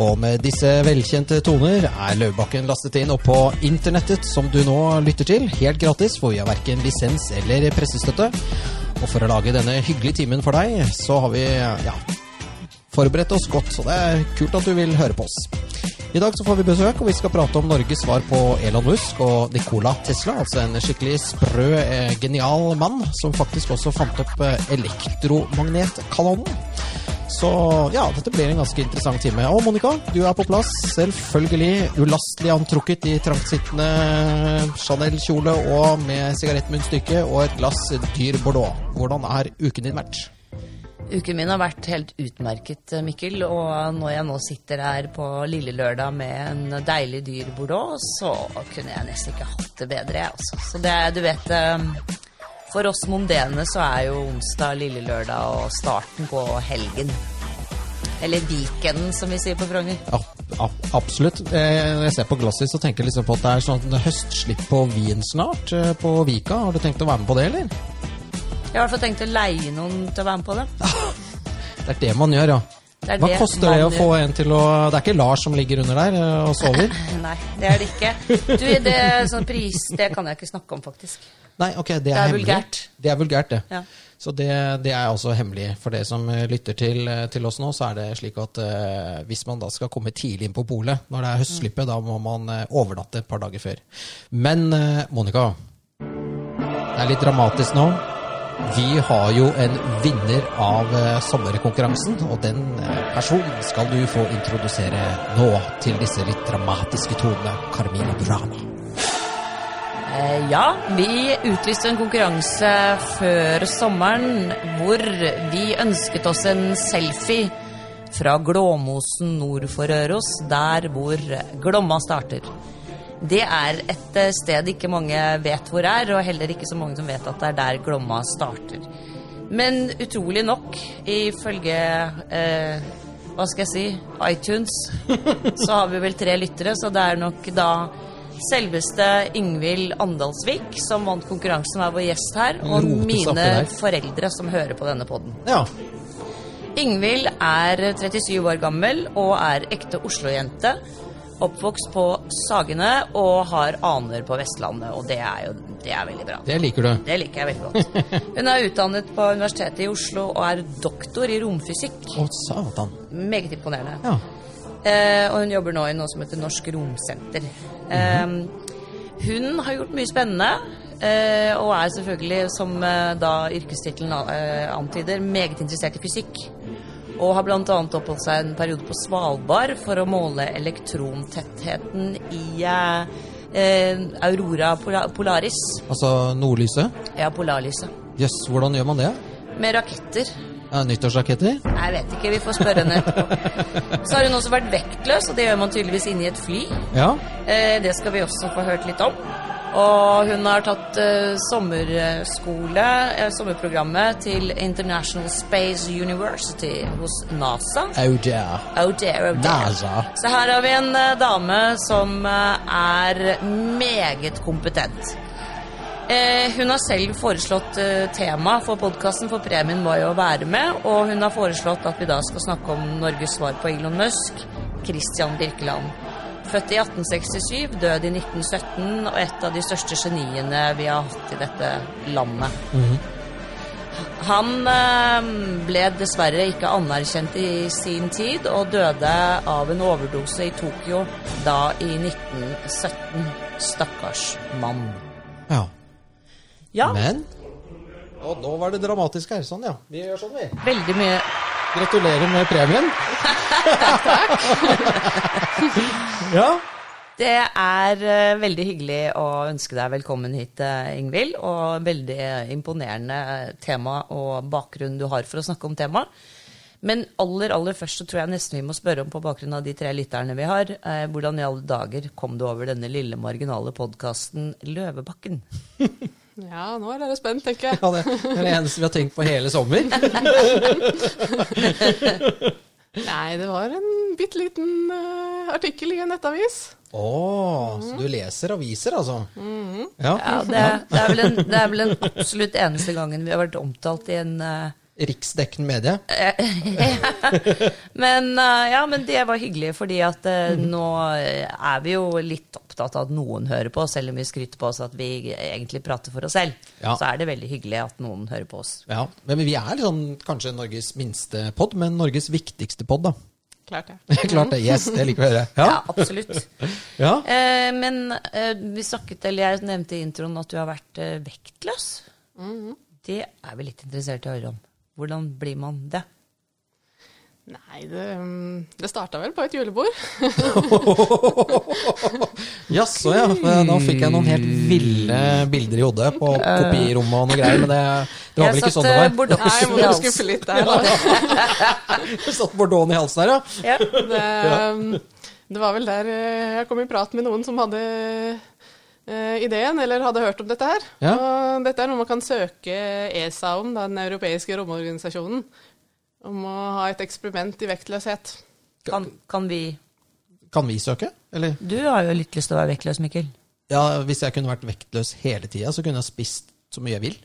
Og med disse velkjente toner er Løvbakken lastet inn opp på internettet, som du nå lytter til, helt gratis, for vi har verken lisens eller pressestøtte. Og for å lage denne hyggelige timen for deg, så har vi ja, forberedt oss godt. Så det er kult at du vil høre på oss. I dag så får vi besøk, og vi skal prate om Norges svar på Elon Musk og Nikola Tesla. Altså en skikkelig sprø, eh, genial mann som faktisk også fant opp eh, elektromagnetkanonen. Så ja, dette blir en ganske interessant time. Og Monica, du er på plass. Selvfølgelig ulastelig antrukket i trangtsittende Chanel-kjole og med sigarettmunnstykke og et glass dyr Bordeaux. Hvordan er uken din vært? Uken min har vært helt utmerket, Mikkel. Og når jeg nå sitter her på lille lørdag med en deilig dyr Bordeaux, så kunne jeg nesten ikke hatt det bedre, jeg også. Så det, du vet For oss mondene så er jo onsdag lille lørdag og starten på helgen. Eller weekenden, som vi sier på Frogner. Ja, absolutt. Når jeg ser på glasset, så tenker jeg liksom på at det er sånn høstslipp på vin snart på Vika. Har du tenkt å være med på det, eller? Jeg har i hvert fall tenkt å leie noen til å være med på det. Det er det man gjør, ja. Det Hva det koster det å få en til å Det er ikke Lars som ligger under der eh, og sover? Nei, det er det ikke. Du, det sånn pris, det kan jeg ikke snakke om, faktisk. Nei, ok, det er, er vulgært. Det er vulgært, det. Ja. Så det, det er også hemmelig. For det som eh, lytter til, eh, til oss nå, så er det slik at uh, hvis man da skal komme tidlig inn på polet når det er høstslippet, da må man uh, overnatte et par dager før. Men uh, Monica, det er litt dramatisk nå. Vi har jo en vinner av eh, sommerkonkurransen, og den eh, personen skal du få introdusere nå til disse litt dramatiske tonene. Carmina Burana. Eh, Ja, vi utlyste en konkurranse før sommeren hvor vi ønsket oss en selfie fra Glåmosen nord for Røros, der hvor Glomma starter. Det er et eh, sted ikke mange vet hvor er, og heller ikke så mange som vet at det er der Glomma starter. Men utrolig nok, ifølge eh, hva skal jeg si, iTunes, så har vi vel tre lyttere, så det er nok da selveste Ingvild Andalsvik som vant konkurransen, er vår gjest her, og mine foreldre som hører på denne podden. Ja. Ingvild er 37 år gammel og er ekte Oslo-jente. Oppvokst på Sagene og har aner på Vestlandet, og det er jo det er veldig bra. Det liker du. Det liker jeg veldig godt. Hun er utdannet på Universitetet i Oslo og er doktor i romfysikk. Å, satan. Meget imponerende. Ja. Eh, og hun jobber nå i noe som heter Norsk Romsenter. eh, hun har gjort mye spennende, eh, og er selvfølgelig, som eh, da yrkestittelen eh, antyder, meget interessert i fysikk. Og har bl.a. oppholdt seg en periode på Svalbard for å måle elektrontettheten i eh, eh, Aurora Polaris. Altså nordlyset? Ja, polarlyset. Jøss, hvordan gjør man det? Med raketter. Ja, nyttårsraketter? Jeg vet ikke, vi får spørre henne etterpå. Så har hun også vært vektløs, og det gjør man tydeligvis inni et fly. Ja. Eh, det skal vi også få hørt litt om. Og hun har tatt uh, sommerskole, uh, sommerprogrammet til International Space University hos NASA. Oh dear. Oh dear, oh dear. NASA. Så her har vi en uh, dame som er meget kompetent. Hun har selv foreslått tema for podkasten, for premien var jo være med. Og hun har foreslått at vi da skal snakke om Norges svar på Elon Musk, Christian Birkeland. Født i 1867, død i 1917, og et av de største geniene vi har hatt i dette landet. Han eh, ble dessverre ikke anerkjent i sin tid, og døde av en overdose i Tokyo da i 1917. Stakkars mann. Ja. Ja, Men Og nå var det dramatisk her. Sånn, ja. Vi gjør sånn, vi. veldig mye Gratulerer med premien. Takk. ja. Det er eh, veldig hyggelig å ønske deg velkommen hit, eh, Ingvild. Og veldig imponerende tema og bakgrunn du har for å snakke om temaet. Men aller aller først så tror jeg nesten vi må spørre om på bakgrunn av de tre lytterne vi har, eh, hvordan i alle dager kom du over denne lille marginale podkasten Løvebakken? Ja, nå er dere spent, tenker jeg. ja det det er det eneste vi har tenkt på hele sommer. Nei, det var en bitte liten uh, artikkel i en nettavis. Å, så du leser aviser, altså? Ja. Ja, det, det, er vel en, det er vel en, absolutt eneste gangen vi har vært omtalt i en, uh, riksdekkende medie. Men uh, ja, men det var hyggelig, fordi at eh, nå eh, er vi jo litt opptatt av at noen hører på oss, selv om vi skryter på oss at vi egentlig prater for oss selv. Ja. Så er det veldig hyggelig at noen hører på oss. Ja, Men vi er liksom, kanskje Norges minste pod, men Norges viktigste pod, da. Klart det. Klart det. Yes, det liker vi å høre. Ja, Ja. absolutt. ja. Eh, men eh, vi snakket, eller jeg nevnte i introen at du har vært eh, vektløs. Det er vi litt interessert i å høre om. Hvordan blir man det? Nei, det, mm, det starta vel på et julebord. Jaså, ja. Nå fikk jeg noen helt ville bilder i hodet på kopirommet og noe greier, men det, det var vel ikke sånn det var? Bordeaux Nei, må i du halsen. skuffe litt der. Da. Du satt bordeauxen i halsen der, ja. Ja. Det, mm, det var vel der eh, jeg kom i prat med noen som hadde eh, ideen, eller hadde hørt om dette her. Ja. Og dette er noe man kan søke ESA om, da, den europeiske romorganisasjonen, om å ha et eksperiment i vektløshet. Kan, kan vi Kan vi søke? Eller? Du har jo litt lyst til å være vektløs, Mikkel. Ja, hvis jeg kunne vært vektløs hele tida, så kunne jeg spist så mye jeg vil.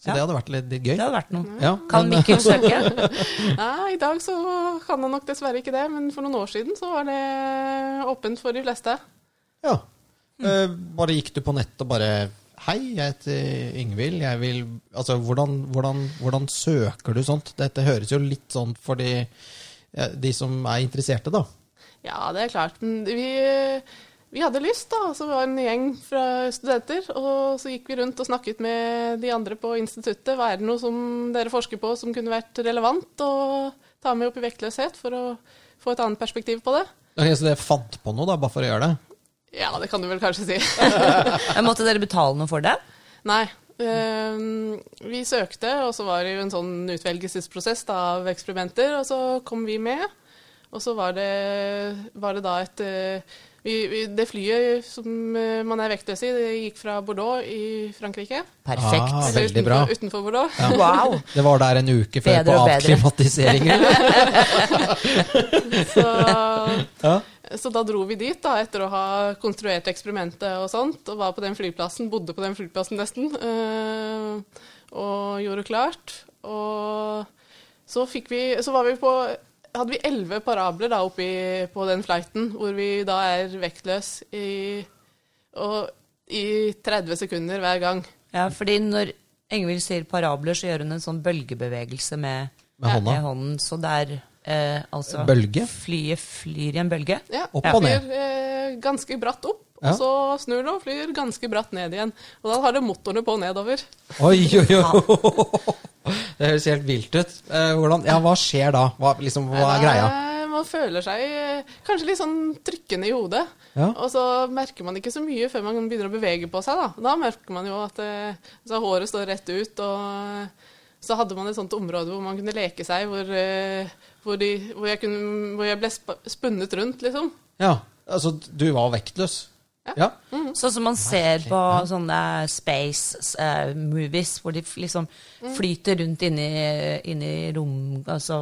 Så Ja. det hadde vært litt gøy. Det hadde vært noe. Ja, Kan men- Mikkel søke? Nei, i dag så kan han nok dessverre ikke det, men for noen år siden så var det åpent for de fleste. Ja. Eh, bare gikk du på nett og bare Hei, jeg heter Yngvild. Jeg vil Altså, hvordan, hvordan, hvordan søker du sånt? Dette høres jo litt sånn for de, de som er interesserte, da. Ja, det er klart. Men vi, vi hadde lyst, da. Så vi var en gjeng fra studenter. Og så gikk vi rundt og snakket med de andre på instituttet. Hva er det noe som dere forsker på som kunne vært relevant å ta med opp i vektløshet, for å få et annet perspektiv på det? Okay, så dere fant på noe, da, bare for å gjøre det? Ja, det kan du vel kanskje si. Måtte dere betale noe for det? Nei. ehm, vi søkte, og så var det jo en sånn utvelgelsesprosess da, av eksperimenter, og så kom vi med. Og så var det, var det da et eh, vi, vi, Det flyet som eh, man er vektløs i, det gikk fra Bordeaux i Frankrike. Perfekt. Ah, veldig utenfor, bra. utenfor Bordeaux. Wow. Det var der en uke før Bedre på avklimatiseringen. Så, Ja. Så da dro vi dit, da, etter å ha konstruert eksperimentet og sånt, og var på den flyplassen, bodde på den flyplassen nesten, eh, og gjorde klart. Og så fikk vi Så var vi på hadde vi elleve parabler da oppi på den flighten, hvor vi da er vektløs i, og, i 30 sekunder hver gang. Ja, fordi når Ingvild sier parabler, så gjør hun en sånn bølgebevegelse med, Med hånda. med hånden. Så det er eh, altså Bølge? Flyet flyr i en bølge. Ja, Opp og ned. Flyr eh, ganske bratt opp, Ja. og så snur det og flyr ganske bratt ned igjen. Og da har det motorene på nedover. Oi, oi, oi! Det høres helt vilt ut. Eh, hvordan, ja, hva skjer da? Hva, liksom, hva er greia? Man føler seg eh, kanskje litt sånn trykkende i hodet. Ja. Og så merker man ikke så mye før man begynner å bevege på seg. Da, da merker man jo at eh, så håret står rett ut, og eh, så hadde man et sånt område hvor man kunne leke seg, hvor, eh, hvor, de, hvor, jeg, kunne, hvor jeg ble spunnet rundt, liksom. Ja, altså, du var vektløs? Ja. Sånn som man ser på sånne space uh, movies, hvor de liksom flyter rundt inni, inni rom... Altså,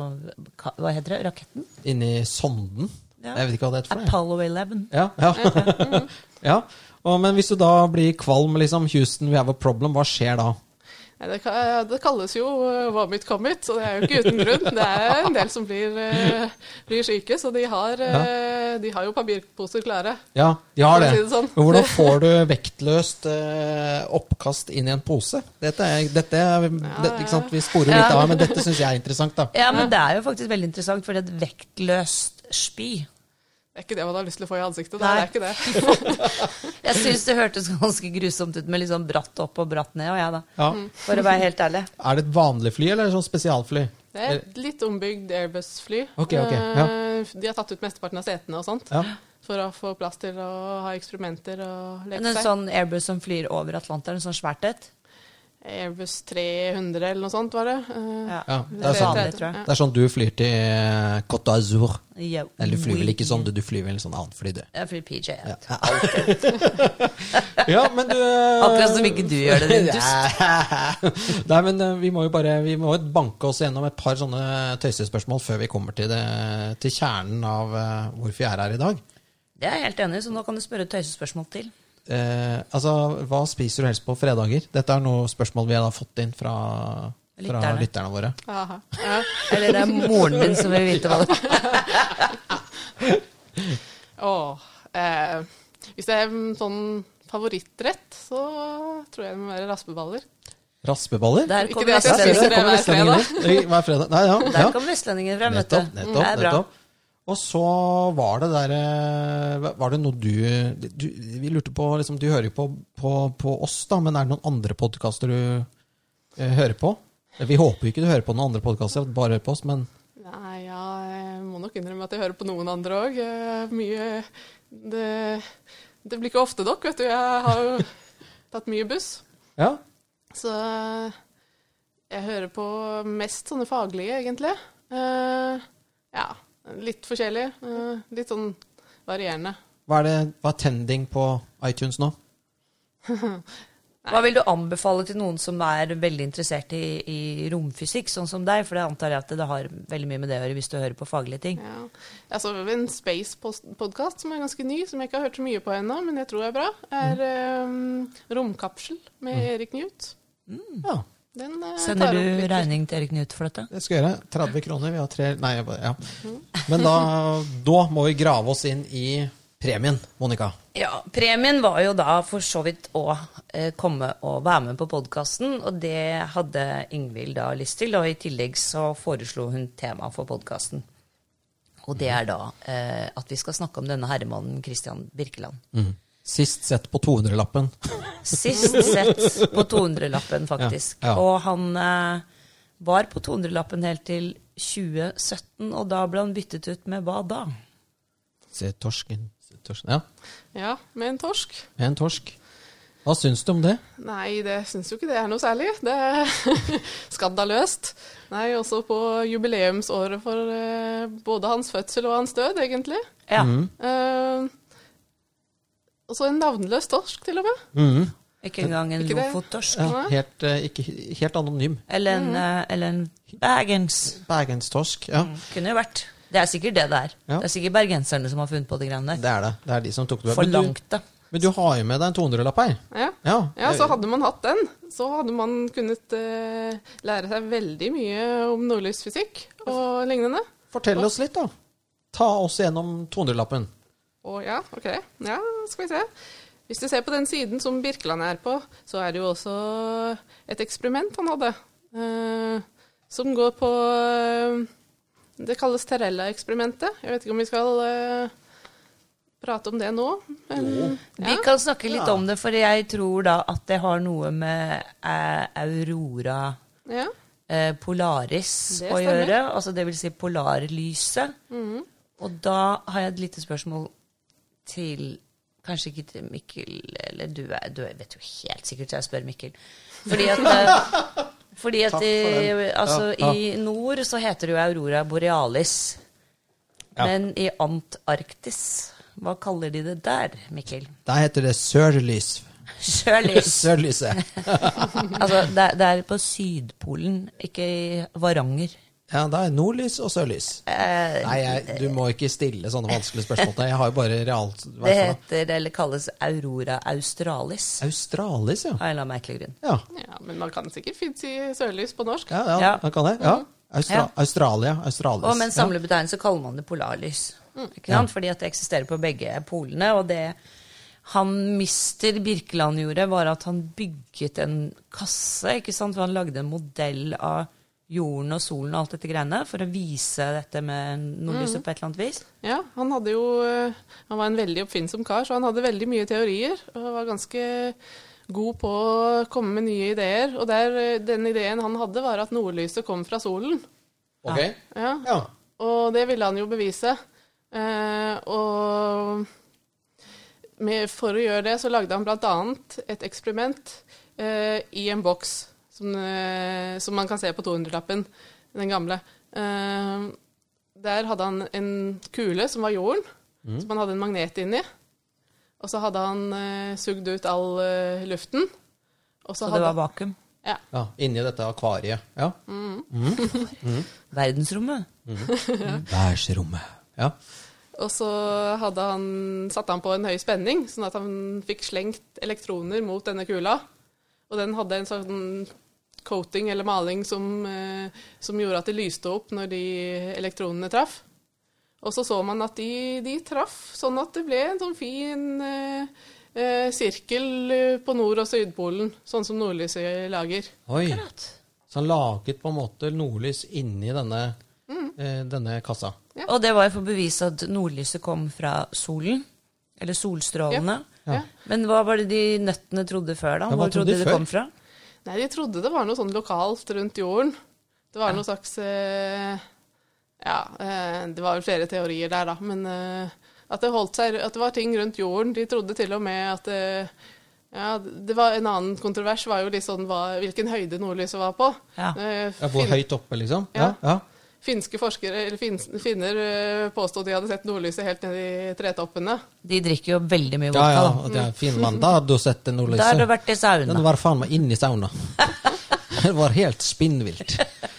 hva heter det? Raketten? Inni sonden? Ja. Jeg vet ikke hva det heter for. Apollo 11. Ja, ja. ja. Og, men hvis du da blir kvalm, liksom, Houston, we have a problem, hva skjer da? Det, det kalles jo uh, vomit commit, så det er jo ikke uten grunn. Det er en del som blir, eh, blir syke, så de har, ja. de har jo papirposer klare. Ja, de har det. si det sånn. Men hvordan får du vektløst eh, oppkast inn i en pose? Dette er, dette er det, ikke sant? Vi sporer litt av, men dette syns jeg er interessant, da. Ja, men det er jo faktisk veldig interessant, for det er et vektløst spy. Det er ikke det man har lyst til å få i ansiktet. Nei. Det er ikke det. Jeg syns det hørtes ganske grusomt ut med litt sånn bratt opp og bratt ned, og jeg, da. Ja. For å være helt ærlig. Er det et vanlig fly, eller er det sånn spesialfly? Det er et litt ombygd Airbus-fly. Okay, okay. ja. Eh, De har tatt ut mesteparten av setene og sånt Ja. for å få plass til å ha eksperimenter og Men seg. en sånn Airbus som flyr over Atlanteren, en sånn svært et. Airbus 300 eller noe sånt, var det. Eh, Ja. Ja, det er sånn. vanlig, tror jeg. Det er sånn du flyr til eh, Côte d'Azur. Ja. Eller du flyr vel ikke sånn, du, du flyr vel sånn annet fly, du. Jeg flyr PJ. Ja. ja, men du eh, Akkurat som ikke du gjør det, din dust. Nei, men vi må jo bare Vi må banke oss gjennom et par sånne tøysespørsmål før vi kommer til, det, til kjernen av hvorfor vi er her i dag. Det er jeg helt enig i, så nå kan du spørre et tøysespørsmål til. Eh, altså, hva spiser du helst på fredager? Dette er noe spørsmål vi har fått inn fra fra Lytterne. lytterne våre. Ja. Eller det er moren din som vil vite hva det Åh, eh, hvis det er en sånn favorittrett, så tror jeg det må være raspeballer. Raspeballer? Der kommer vestlendingen frem, vet du. Nettopp, nettopp, Og så var det der eh, Var det noe du, du Vi lurte på liksom, Du hører jo på, på, på oss, da, men er det noen andre podkaster du eh, hører på? Vi håper jo ikke du hører på noen andre podkaster, bare hører på oss, men Nei, ja, jeg må nok innrømme at jeg hører på noen andre òg. Mye det, det blir ikke ofte nok, vet du. Jeg har jo tatt mye buss. ja. Så jeg hører på mest sånne faglige, egentlig. Uh, ja, litt forskjellig. eh, litt sånn varierende. Hva er, det, hva er trending på iTunes nå? Hva vil du anbefale til noen som er veldig interessert i, i romfysikk, sånn som deg? For det antar jeg at det har veldig mye med det å gjøre hvis du hører på faglige ting. Ja. Altså, en space-podkast som er ganske ny, som jeg ikke har hørt så mye på ennå, men jeg tror er bra, er eh, Romkapsel med Erik Knut. Ja, Den uh, Sender du regning til Erik Knut for dette? det skal jeg gjøre. 30 kroner. Vi har tre Nei, jeg bare- ja. Men da, da må vi grave oss inn i premien, Monica. Ja, premien var jo da for så vidt å eh, komme og være med på podkasten, og det hadde Ingvild da lyst til, og i tillegg så foreslo hun tema for podkasten. Og det er da eh, at vi skal snakke om denne herremannen Christian Birkeland. Sist sett på 200-lappen. Sist sett på 200-lappen, faktisk. Ja, ja. Og han eh, var på 200-lappen helt til 2017, og da ble han byttet ut med hva da? Se torsken, se torsken. Ja, Ja, med en torsk. med en torsk. Hva syns du om det? Nei, det syns jo ikke det er noe særlig. Det er skandaløst. Nei, også på jubileumsåret for eh, både hans fødsel og hans død, egentlig. Ja, Eh, og så en navnløs torsk, til og med. Mm. ikke engang en det? lofottorsk. Ja, helt, eh, ikke, helt anonym. Eller en, eh, eller en Bergens. Bergenstorsk. Ja, Kunne jo vært. Det er sikkert det det er. Ja. Det er sikkert bergenserne som har funnet på de greiene der. det er det. Det er de som tok det. Men du, Forlangte. men du har jo med deg en 200-lapp her. Ja. Ja, ja, så hadde man hatt den, så hadde man kunnet uh, lære seg veldig mye om nordlysfysikk og lignende. Fortell oss litt, da. Ta oss gjennom 200-lappen. Å ja, ok. Ja, skal vi se. Hvis du ser på den siden som Birkeland er på, så er det jo også et eksperiment han hadde. eh, som går på eh, Det kalles Terella-eksperimentet. Jeg vet ikke om vi skal eh, prate om det nå. Men, Vi kan snakke litt Ja. om det, for jeg tror da at det har noe med eh, Aurora ja. eh, Polaris å gjøre. Altså det vil si polarlyset. Mm. Og da har jeg et lite spørsmål til Kanskje ikke til Mikkel, eller du, er, du vet jo helt sikkert, så jeg spør Mikkel. Fordi at, eh, fordi at for altså, Ja, ja. i nord så heter det jo Aurora borealis. Ja. Men i Antarktis, hva kaller de det der, Mikkel? Der heter det sørlys. Sørlys. Sørlyset. Altså, det, det er på Sydpolen, ikke i Varanger. Ja, det er nordlys og sørlys. Eh, Nei, jeg, du må ikke stille sånne vanskelige spørsmål. Jeg har jo bare realt det er heter, eller kalles Aurora australis. Australis, ja. Av en eller annen merkelig grunn. Ja, ja, men man kan sikkert fint si sørlys på norsk. ja, ja, Ja. man kan det. Ja. Austra Ja. Australia, Australis. Og med en samlebetegnelse kaller man det polarlys. Ikke sant? Fordi at det eksisterer på begge polene. Og det han mister Birkeland gjorde, var at han bygget en kasse. ikke sant? For han lagde en modell av jorden og solen og alt dette greiene for å vise dette med nordlyset på et eller annet vis. Ja, han hadde jo eh, Han var en veldig oppfinnsom kar, så han hadde veldig mye teorier. Og var ganske god på å komme med nye ideer. Og der, eh, den ideen han hadde, var at nordlyset kom fra solen. Ok. Ja, Ja. Og det ville han jo bevise. Eh, og med, for å gjøre det så lagde han bl.a. et eksperiment eh, i en boks som, eh, som man kan se på 200-lappen, den gamle. Eh, der hadde han en kule som var jorden, som han hadde en magnet inni. Og så hadde han eh, sugd ut all luften. Og så Så det var vakuum. ja, ja. Inni dette akvariet. Ja. Verdensrommet. Værsrommet. Ja. Og så hadde han, satte han på en høy spenning, sånn at han fikk slengt elektroner mot denne kula. Og den hadde en sånn coating eller maling som, eh, som gjorde at det lyste opp når de elektronene traff. Og så så man at de, de traff, sånn at det ble en sånn fin eh, eh, sirkel eh, på nord- og sydpolen, sånn som nordlyset lager. Oi. Akkurat. Så han laget på en måte nordlys inni denne, eh, denne kassa. Ja. Og det var for å bevise at nordlyset kom fra solen. Eller solstrålene. Ja. Men hva var det de nøttene trodde før, da? Ja, hva Hvor trodde trodde de de det kom fra? Nei, de trodde det var noe sånn lokalt rundt jorden. Det var noe slags eh, Ja, eh, det var jo flere teorier der, da. Men eh, at det holdt seg At det var ting rundt jorden. De trodde til og med at ja, det var En annen kontrovers var jo litt sånn hva, hvilken høyde nordlyset var på. Ja. Ja, hvor høyt oppe, liksom? Ja. ja. Finske forskere, eller finner eh, påstod de hadde sett nordlyset helt ned i tretoppene. De drikker jo veldig mye vodka, ja, ja. er Finland, da har du sett nordlyset. Da har du vært i sauna. Den sauna. var faen meg inni sauna. Det var helt spinnvilt.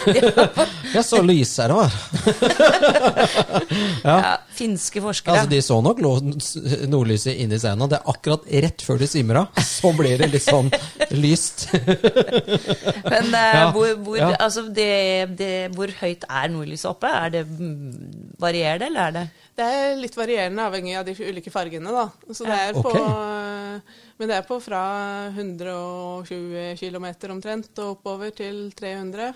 Jeg så lys her, det var. Ja, finske forskere. Altså, de så nok nordlyset nordlyset inni scenen. Det er akkurat rett før de simra. Så blir det litt sånn lyst. Men eh, Ja, hvor, hvor, ja. altså, det, det, hvor høyt er nordlyset oppe? Er det varierende, Varierer det, eller er det Det er litt varierende avhengig av de ulike fargene, da. Så det er på, Ok. Men det er på fra 120 km omtrent og oppover til 300.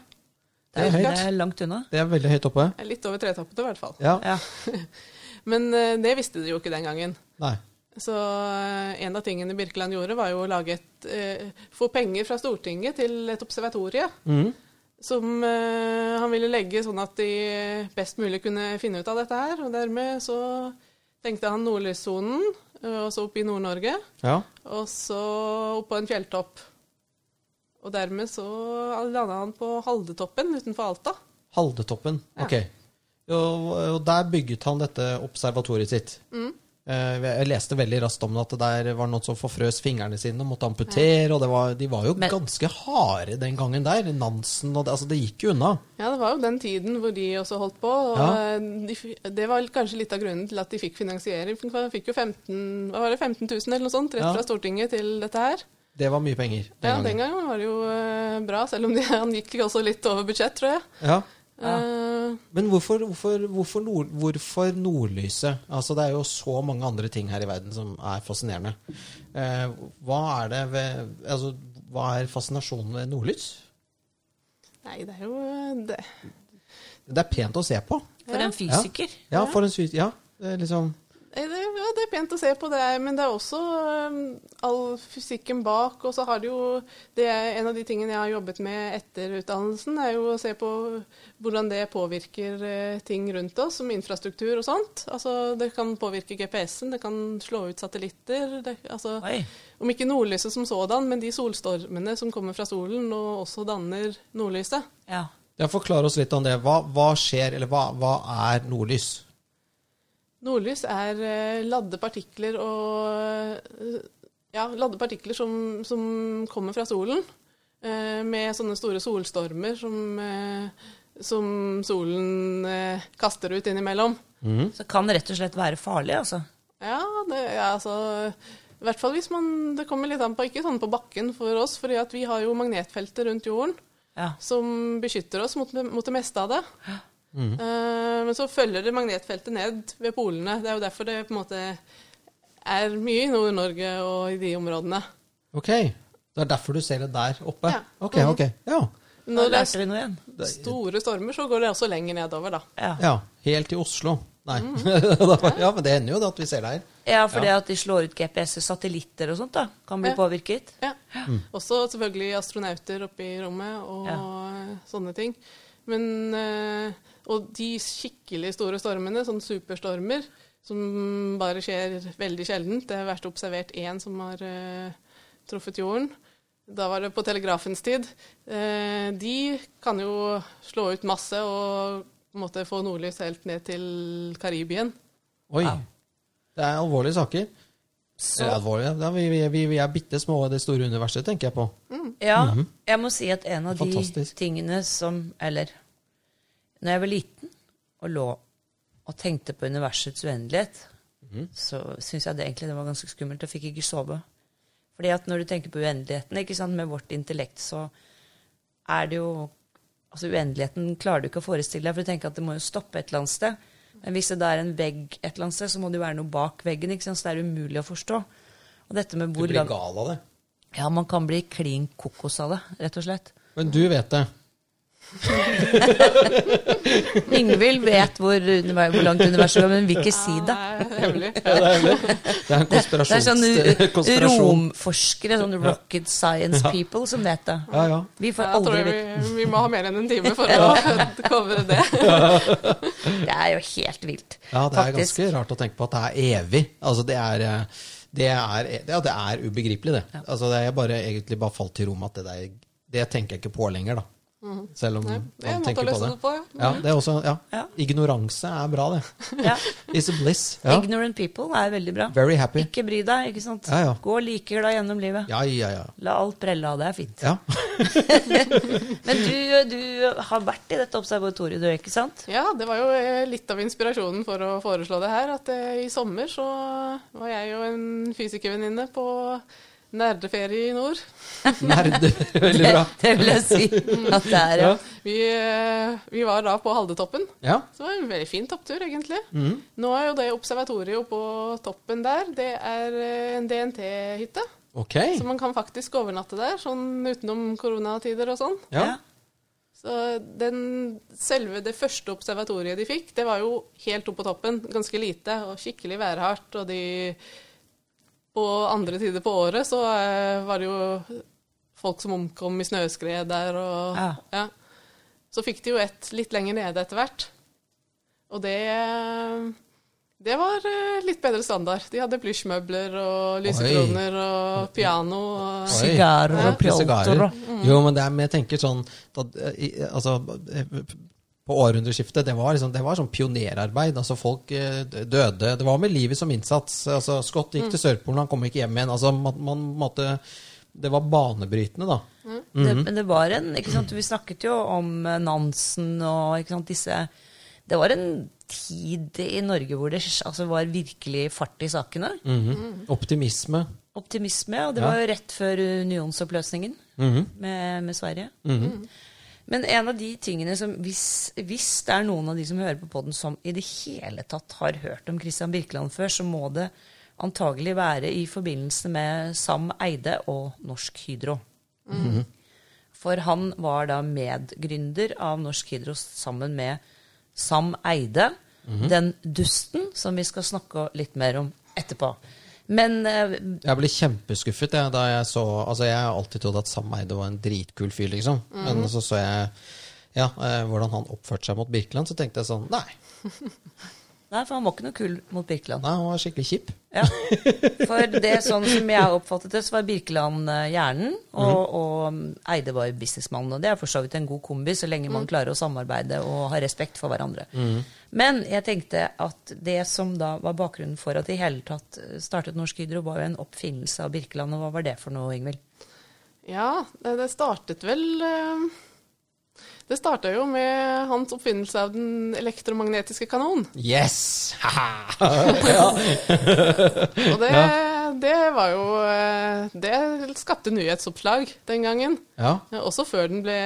Det er det høyt. er langt unna? Det er veldig høyt oppe. Litt over tretoppene, i hvert fall. Ja. Ja. Men eh, det visste de jo ikke den gangen. Nei. Så eh, en av tingene Birkeland gjorde, var jo å lage et, eh, få penger fra Stortinget til et observatorie. Mm. Som eh, han ville legge sånn at de best mulig kunne finne ut av dette her. Og dermed så tenkte han nordlyssonen, eh, oppe opp i Nord-Norge. Ja. Og så opp på en fjelltopp. Og dermed så landa han på Haldetoppen utenfor Alta. Haldetoppen. Ja. Ok. Og, og der bygget han dette observatoriet sitt. Mm. Eh, Jeg leste veldig raskt om at det der var noen som forfrøs fingrene sine og måtte amputere. Og det var, de var jo Men- ganske harde den gangen der. Nansen og det, altså det gikk jo unna. Ja, det var jo den tiden hvor de også holdt på. Og Ja. de, det var kanskje litt av grunnen til at de fikk finansiering. De fikk jo 15, hva var det, 15 000 eller noe sånt rett Ja. fra Stortinget til dette her. Det var mye penger den Ja, gangen. den gangen var det jo eh, bra, selv om de, han gikk også litt over budsjett, tror jeg. Ja. Ja. Men hvorfor, hvorfor, hvorfor, nord, hvorfor nordlyset? Altså, det er jo så mange andre ting her i verden som er fascinerende. Eh, hva er det ved Altså, hva er fascinasjonen ved nordlys? nei, det er jo eh, det. Det er pent å se på. For en fysiker. Ja, for en fysiker. Ja, liksom ja, det er pent å se på, det er, men det er også um, all fysikken bak. Og så har det jo det er En av de tingene jeg har jobbet med etter utdannelsen, er jo å se på hvordan det påvirker uh, ting rundt oss, som infrastruktur og sånt. Altså, Det kan påvirke GPS-en, det kan slå ut satellitter. Det, altså, Oi. om ikke nordlyset som sådan, men de solstormene som kommer fra solen og også danner nordlyset. Ja. Ja, Forklar oss litt om det. Hva, hva skjer, eller hva, hva er nordlys? Nordlys er eh, ladde partikler og eh, Ja, ladde partikler som, som kommer fra solen. eh, med sånne store solstormer som, eh, som solen eh, kaster ut innimellom. Mm. Så kan det rett og slett være farlig, altså. Ja, det ja, altså I hvert fall hvis man Det kommer litt an på, ikke sånn på bakken for oss, fordi vi har jo magnetfeltet rundt jorden Ja. som beskytter oss mot, mot det meste av det. Mhm. Eh, men så følger det magnetfeltet ned ved polene. Det er jo derfor det på en måte er mye i Nord-Norge og i de områdene. Ok. Det er derfor du ser det der oppe? Ja. Ok, ok. Ja. Når det er store stormer, så går det også lenger nedover, da. Ja. ja. Helt til Oslo. Nei. Mm. ja, men det hender jo da at vi ser det her. Ja, for det at de slår ut GPS, satellitter og sånt, da, kan bli Ja. påvirket. Ja. Også selvfølgelig astronauter oppe i rommet og sånne ting. Men eh, Og de skikkelig store stormene, sånn superstormer, som bare skjer veldig sjeldent. Det har vært observert én som har uh, truffet jorden. Da var det på telegrafens tid. Eh, de kan jo slå ut masse og måtte få nordlys helt ned til Karibien. Oi. Ja. Det er alvorlige saker. Så, Det er alvorlige. Ja, vi, vi, vi, er bitte små i det store universet, tenker jeg på. ja, jeg må si at en av de tingene som Eller når jeg var liten og lå og tenkte på universets uendelighet, så syns jeg det egentlig det var ganske skummelt. Jeg fikk ikke sove. Fordi at når du tenker på uendeligheten, ikke sant, med vårt intellekt, så er det jo Altså uendeligheten klarer du ikke å forestille deg, for du tenker at det må jo stoppe et eller annet sted. Men hvis det da er en vegg et eller annet sted, så må det jo være noe bak veggen, ikke sant, så det er umulig å forstå. Og dette med Du blir gal av det. Ja, man kan bli klin kokos av det, rett og slett. Men du vet det. Ingvild vet hvor, hvor langt universet går, men hun vil ikke si det. Ja, det er hemmelig. Ja, det er. Det er en Det er sånn konspirasjon. romforskere, sånn rocket science people, som vet det. Ja, ja. Vi får aldri vi, vite. vi må ha mer enn en time for å covre det. Det er jo helt vilt. ja, det er Faktisk. ganske rart å tenke på at det er evig. Altså, det er... eh, Det er, ja, det er ubegripelig, det. Altså, det er bare, egentlig bare falt til ro med at det der Det tenker jeg ikke på lenger, da. Selv om er man tenker på det. det på, ja. Ja, det er også, ja. Ja. Ignoranse er bra, det. It's a bliss. Ja. Ignorant people er veldig bra. Very happy. Ikke bry deg, ikke sant. Ja, ja. Gå like glad gjennom livet. Ja, ja, ja. La alt prelle av, det er fint. ja. Men du, du har vært i dette observatoriet, du, ikke sant? Ja, det var jo eh, litt av inspirasjonen for å foreslå det her. At eh, i sommer så var jeg og en fysikervenninne på nerdeferie i nord. Nerde, Veldig bra. Det, det vil jeg si at det er, ja. Vi, eh, vi var da på Haldetoppen. Ja. Så det var en veldig fin topptur, egentlig. Mm. Nå er jo det observatoriet på toppen der, det er eh, en DNT-hytte. Ok. Så man kan faktisk overnatte der, sånn utenom koronatider og sånn. Ja. Så den, selve det første observatoriet de fikk, det var jo helt oppe på toppen. Ganske lite og skikkelig værhardt. Og de På andre tider på året så eh, var det jo folk som omkom i snøskred der og Ja. ja. Så fikk de jo et litt lenger nede etter hvert. Og det det var eh, litt bedre standard. De hadde plysjmøbler og lysekroner og piano. Og, Sigarer og ja. pjolter Jo, men det er, men jeg tenker sånn at, eh, i- Altså, eh, på århundreskiftet, det var, liksom, det var sånn pionerarbeid. Altså, folk eh, døde. Det var med livet som innsats. Altså, Scott gikk til Sørpolen, han kom ikke hjem igjen. Altså, man, man måtte Det var banebrytende, da. det, Men det var en ikke sant, Vi snakket jo om eh, Nansen og ikke sant, disse Det var en tid i Norge hvor det altså, var virkelig fart i sakene. Mhm. Optimisme. Optimisme, og det Ja. var jo rett før unionsoppløsningen Mhm. med, med Sverige. Mhm. Men en av de tingene som hvis, hvis det er noen av de som hører på podden som i det hele tatt har hørt om Christian Birkeland før, så må det antagelig være i forbindelse med Sam Eide og Norsk Hydro. For han var da medgründer av Norsk Hydro sammen med Sam Eide, den dusten som vi skal snakke litt mer om etterpå. Men uh, Jeg ble kjempeskuffet jeg, da jeg så Altså, jeg har alltid trodd at Sam Eide var en dritkul fyr, liksom. Men så så jeg ja, eh, hvordan han oppførte seg mot Birkeland, så tenkte jeg sånn Nei, Nei, for han var ikke noe kul mot Birkeland. nei han var skikkelig kjip. Ja. For det sånn som jeg oppfattet det, så var Birkeland eh, hjernen, og, og Eide var businessmannen. Og det er for så vidt en god kombi, så lenge man klarer å samarbeide og ha respekt for hverandre. Men jeg tenkte at det som da var bakgrunnen for at de i hele tatt startet Norsk Hydro, var jo en oppfinnelse av Birkeland. Og hva var det for noe, Ingvild? Ja, det, det startet vel eh, Det starta jo med hans oppfinnelse av den elektromagnetiske kanon. Yes! Haha! Og det, det var jo eh, Det skapte nyhetsoppslag den gangen. ja. Også før den ble,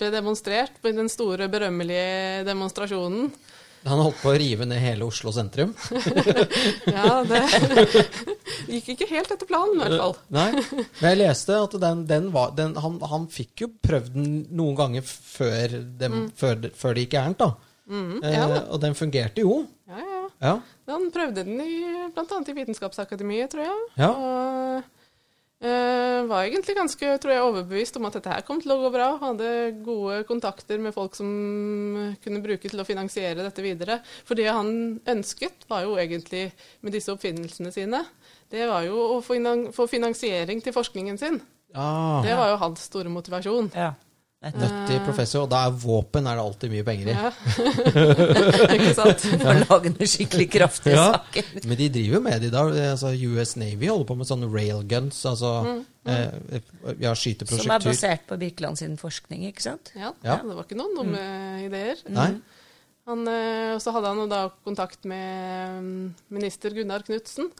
ble demonstrert den store, berømmelige demonstrasjonen. Han holdt på å rive ned hele Oslo sentrum. Ja, det gikk ikke helt etter planen, i hvert fall. Nei, men jeg leste at den, den var den, han, han fikk jo prøvd den noen ganger før, dem, før, det- før det gikk gærent, da. Mm, eh, ja eh, og den fungerte jo. Ja, ja. Ja. Han prøvde den i, annet i Vitenskapsakademiet, tror jeg. Ja. Og eh, var egentlig ganske tror jeg, overbevist om at dette her kom til å gå bra. Hadde gode kontakter med folk som kunne bruke til å finansiere dette videre. For det han ønsket, var jo egentlig med disse oppfinnelsene sine, det var jo å få få finansiering til forskningen sin. Ah, Det var jo hans store motivasjon. Ja. Nøttig professor. Og da er våpen er det alltid mye penger i. Ja. ikke sant? For å lage noen skikkelig kraftige Ja. saker. Men de driver jo med det i dag. Altså, US Navy holder på med sånne railguns. Altså eh, ja, skyte Som er basert på Birkeland sin forskning, ikke sant? Ja, Ja. det var ikke noen dumme ideer. Nei? Han, eh, og så hadde han da kontakt med mm, minister Gunnar Knudsen,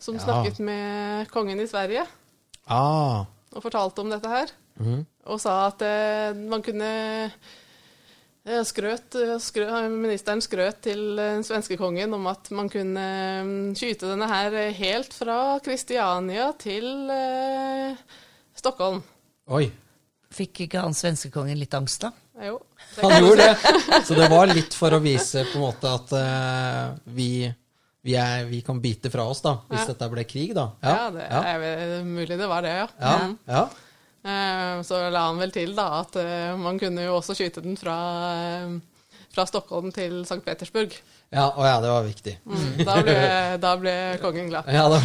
som Ja. snakket med kongen i Sverige Ah. og fortalte om dette her. Mhm. Og sa at eh, man kunne Skrøt, skrøt, Ministeren skrøt til den svenske kongen om at man kunne mm, skyte denne her helt fra Kristiania til eh, Stockholm. Oi. Fikk ikke han svenskekongen litt angst, da? Jo. Han gjorde det. Så det var litt for å vise på en måte at eh, vi, vi, er, vi kan bite fra oss, da, hvis Ja. dette ble krig, da. Ja, det ja. er mulig det var det, ja. ja. Mm. ja. Eh, Så la han vel til da at eh, man kunne jo også skyte den fra, eh, fra Stockholm til St. Petersburg. ja. Å ja, det var viktig. Mm. Da, ble, da ble kongen glad. Ja, da.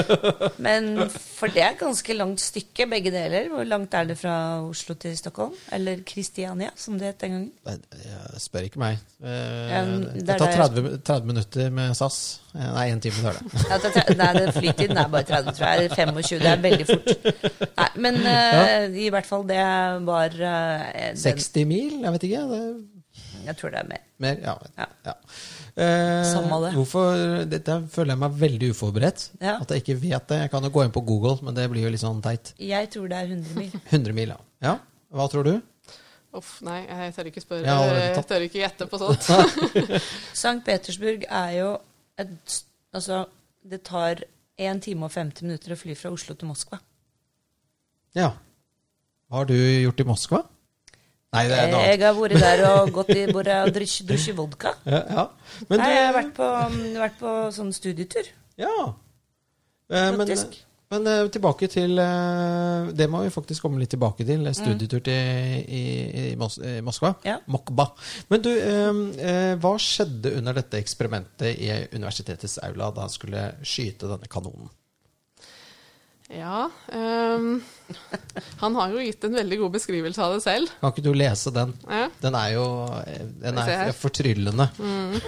Men for det er ganske langt stykke, begge deler. Hvor langt er det fra Oslo til Stockholm? Eller Kristiania, som det het den gangen. Nei, jeg Spør ikke meg. Eh, det tar 30, 30 minutter med SAS. Eh, Nei, én time tar det. Ja, det, er nei, det flytiden er bare 30, tror jeg. Eller 25. Det er veldig fort. Nei, men eh, i hvert fall, det var eh, den, 60 mil? Jeg vet ikke. Det Jeg tror det er mer. mer? Ja. Ja. ja. Eh, Samme det. Hvorfor Dette føler jeg meg veldig uforberedt. Ja. At jeg ikke vet det. Jeg kan jo gå inn på Google, men det blir jo litt sånn teit. Jeg tror det er 100 mil. 100 mil, ja. ja. Hva tror du? Uff, nei, jeg tør ikke spørre. Jeg Jeg tør ikke gjette på sånt. St. Petersburg er jo et Altså, det tar 1 time og 50 minutter å fly fra Oslo til Moskva. Ja. Hva har du gjort i Moskva? Nei, det er noe annet. Jeg har vært der og gått i bordet og drukket vodka. Ja, ja. Men Nei, jeg har vært på, vært på sånn studietur. Ja. Eh, men, men eh, tilbake til eh, Det må vi faktisk komme litt tilbake til. eh, Studietur til, i, i, Mos i Moskva. Ja. Mokba. Men du, eh, hva skjedde under dette eksperimentet i universitetets aula da han skulle skyte denne kanonen? Ja, Um, han har jo gitt en veldig god beskrivelse av det selv. Kan ikke du lese den? Ja. Den er jo eh, den er fortryllende. Mm.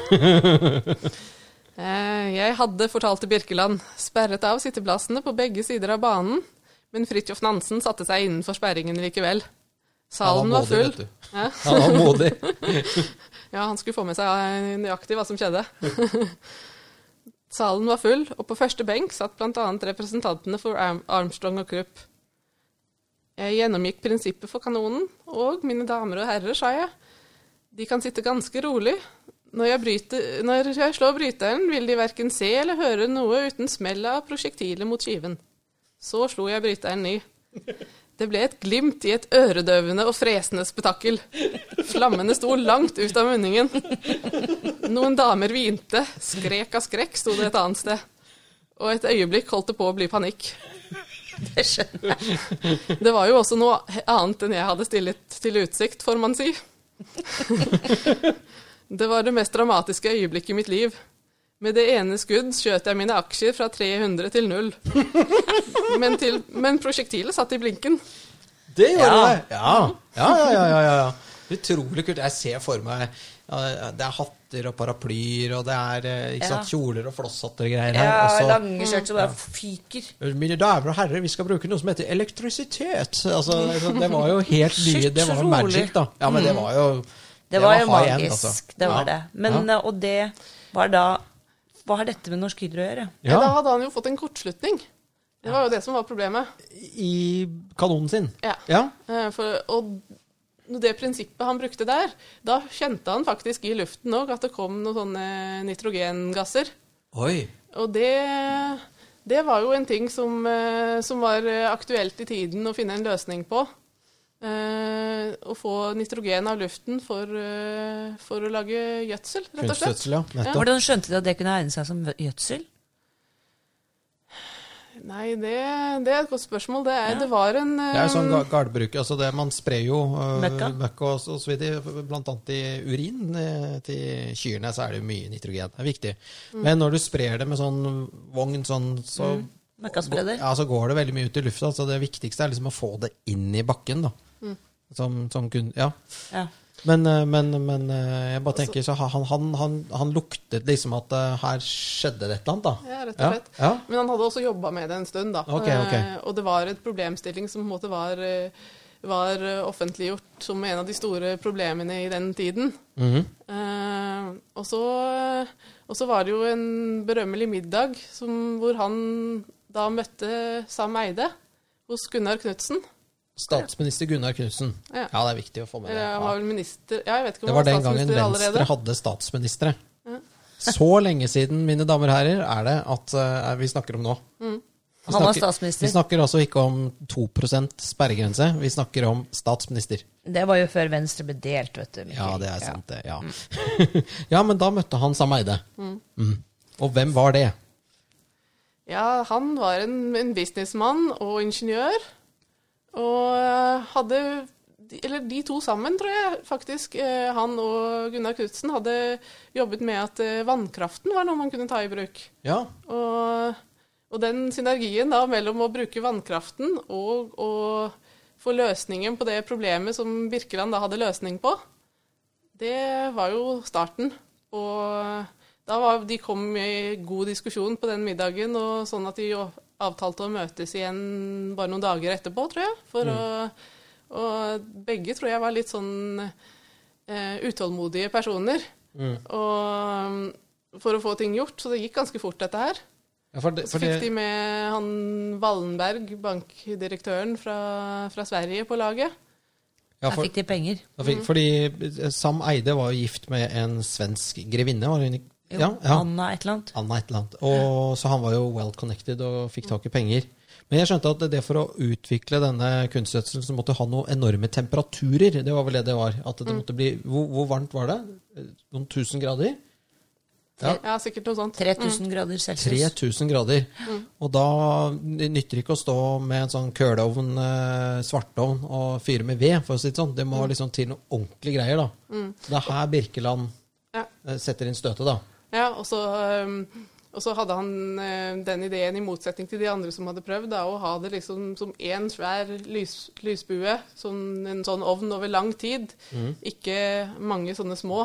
Jeg hadde, fortalte Birkeland, sperret av sitteplassene på begge sider av banen, men Fridtjof Nansen satte seg innenfor sperringen likevel. Salen var modig, full. vet du. Ja. Han var modig. Ja, han skulle få med seg eh, nøyaktig hva som skjedde. Salen var full, og på første benk satt bl.a. representantene for Armstrong og Krupp. Jeg gjennomgikk prinsippet for kanonen, og mine damer og herrer, sa jeg, de kan sitte ganske rolig. Når jeg, bryter, når jeg slår bryteren, vil de verken se eller høre noe uten smellet av prosjektilet mot skiven. Så slo jeg bryteren ny. Det ble et glimt i et øredøvende og fresende spetakkel. Flammene sto langt ut av munningen. Noen damer hvinte, skrek av skrekk, sto det et annet sted. Og et øyeblikk holdt det på å bli panikk. Det skjønner jeg. Det var jo også noe annet enn jeg hadde stillet til utsikt, får man si. Det var det mest dramatiske øyeblikket i mitt liv. Med det ene skudd skjøt jeg mine aksjer fra 300 til null. Men, til, men prosjektilet satt i blinken. Det gjorde Ja. det! Ja. Ja, ja, ja, ja, ja. Utrolig kult. Jeg ser for meg ja, Det er hatter og paraplyer, og det er eh, sant, kjoler og flosshatter og greier her. Ja, Også, lange skjørt som bare fyker. Mine damer og herrer, vi skal bruke noe som heter elektrisitet. Altså, det var jo helt nye Det var jo magic, da. Ja, men det var jo Det var jo high end, magisk, altså. det var Ja. det. Men, ja. eh, Og det var da Hva har dette med Norsk Hydro å gjøre? Ja. ja, Da hadde han jo fått en kortslutning. Det var jo det som var problemet. I kanonen sin. Ja. Ja. Eh, For, og det prinsippet han brukte der, da kjente han faktisk i luften òg at det kom noen sånne nitrogengasser. Oi. Og det, det var jo en ting som, eh, som var aktuelt i tiden å finne en løsning på. Eh, å få nitrogen av luften for, eh, for å lage gjødsel, rett og slett. Ja. Hvordan skjønte de at det kunne egne seg som gjødsel? Nei, det, det er et godt spørsmål. Det, er, det var en Det er sånn eh, gardbruk. Altså det, man sprer jo Møkka. møkk og, så- og så videre. Blant annet i urin til kyrne så er det mye nitrogen. Det er viktig. Mm. Men når du sprer det med sånn vogn, sånn, så, Møkkaspreder? ja, så går det veldig mye ut i lufta. Så det viktigste er liksom å få det inn i bakken. da. Mm. Som, som kun, ja. Ja. Men, eh, men, men eh, jeg bare tenker så han, han, han, han luktet liksom at eh, her skjedde det et eller annet, da. Ja, rett og slett. Ja, Men han hadde også jobba med det en stund, da. Okay, ok. Eh, og det var et problemstilling som på en måte var, var offentliggjort som en av de store problemene i den tiden. Mm -hmm. Eh, og, så, og så var det jo en berømmelig middag som, hvor han da møtte Sam Eide hos Gunnar Knutsen. Statsminister Gunnar Knudsen. Ja. Ja, det er viktig å få med det. Ja. Ja, jeg vet ikke om Det var den gangen Venstre allerede. hadde statsministre. Så lenge siden, mine damer og herrer, er det at uh, vi snakker om nå. Vi Han var snakker- statsminister. Vi snakker altså ikke om 2% sperregrense, vi snakker om statsminister. Det var jo før Venstre ble delt, vet du. Mikkel. Ja, det er sant, det. Ja. ja, men da møtte han Sam Eide. Mm. Og hvem var det? Ja, han var en, en businessmann og ingeniør. Og eh, hadde Eller de to sammen, tror jeg faktisk. eh, Han og Gunnar Knutsen hadde jobbet med at eh, vannkraften var noe man kunne ta i bruk. Ja, Og, og den synergien da mellom å bruke vannkraften og å få løsningen på det problemet som Birkeland da hadde løsning på, det var jo starten. Og da var, de kom i god diskusjon på den middagen, og sånn at de jo avtalte å møtes igjen bare noen dager etterpå, tror jeg. For å, og begge tror jeg var litt sånn uh, utålmodige personer. Og for å få ting gjort, så det gikk ganske fort, dette her. ja for det, Så fikk det, de med han Wallenberg, bankdirektøren fra, fra Sverige, på laget. ja, for, da fikk de penger. Fikk, mm. fordi eh, Sam Eide var jo gift med en svensk grevinne. Var hun ikke? Jo, Ja, ja. Anna et eller annet. Anna et eller annet. Og, så han var jo well connected og fikk tak i penger. Men jeg skjønte at det for å utvikle denne kunstgjødselen så måtte ha noen enorme temperaturer. Det var vel det det var. At det måtte bli, hvor, hvor varmt var det? Noen tusen grader? Ja. Ja, sikkert noe sånt. 3000 grader celsius. 3000 grader. Og da nytter det ikke å stå med en sånn køleovn, eh, svartovn, og fyre med ved, for å si det sånn. Det må liksom til noen ordentlige greier, da. Så det er her Birkeland Ja. eh, setter inn støtet, da. Ja, og så, um, og så hadde han eh, den ideen, i motsetning til de andre som hadde prøvd, da, å ha det liksom som én svær lys, lysbue, som en sånn ovn over lang tid. Ikke mange sånne små.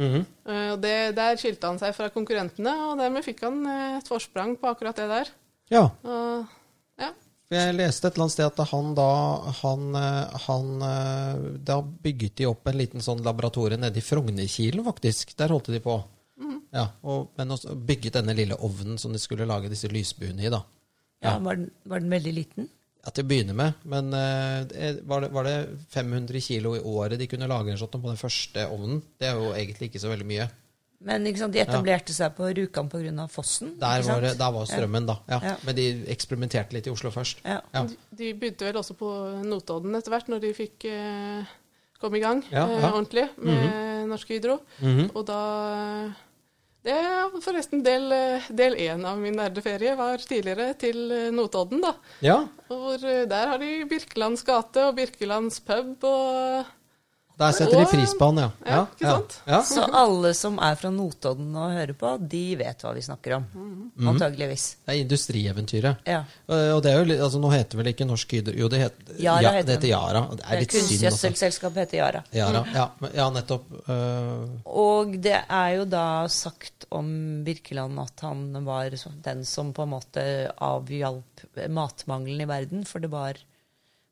Og det, Der skilte han seg fra konkurrentene, og dermed fikk han eh, et forsprang på akkurat det der. Ja. Og, ja. Jeg leste et eller annet sted at han da han, han Da bygget de opp en liten sånn laboratorie nede i Frognerkilen, faktisk. Der holdt de på. Ja, og, Men også bygget denne lille ovnen som de skulle lage disse lysbuene i, da. Ja, var, den, var den veldig liten? Ja, til å begynne med. Men uh, var, det, var det 500 kilo i året de kunne lage en sånn på den første ovnen? Det er jo egentlig ikke så veldig mye. Men sant, de etablerte seg på Rjukan pga. fossen. Der ikke var, det, der var strømmen, da. Ja. Ja. Men de eksperimenterte litt i Oslo først. Ja. Ja. De, de begynte vel også på Notodden etter hvert, når de fikk eh, komme i gang Ja, eh, ja. ordentlig med Norsk Hydro. Mhm. Og da Det er forresten del del én av min nerdeferie var tidligere til eh, Notodden, da. ja. Hvor, eh, der har de Birkelands gate og Birkelands pub og Der setter de pris på han, ja. Ja, ikke sant? Ja. Så alle som er fra Notodden og hører på, de vet hva vi snakker om. Mm. Antageligvis. Det er industrieventyret. Ja. Eh, Og det er jo litt, altså Nå heter vel ikke Norsk Hydro Jo, det heter Yara ja, heter det heter. Yara. og Det er litt synd. Kunstgjødselselskapet heter Yara. Yara. Ja, men- ja, nettopp. eh, Og det er jo da sagt om Birkeland at han var den som på en måte avhjalp matmangelen i verden, for det var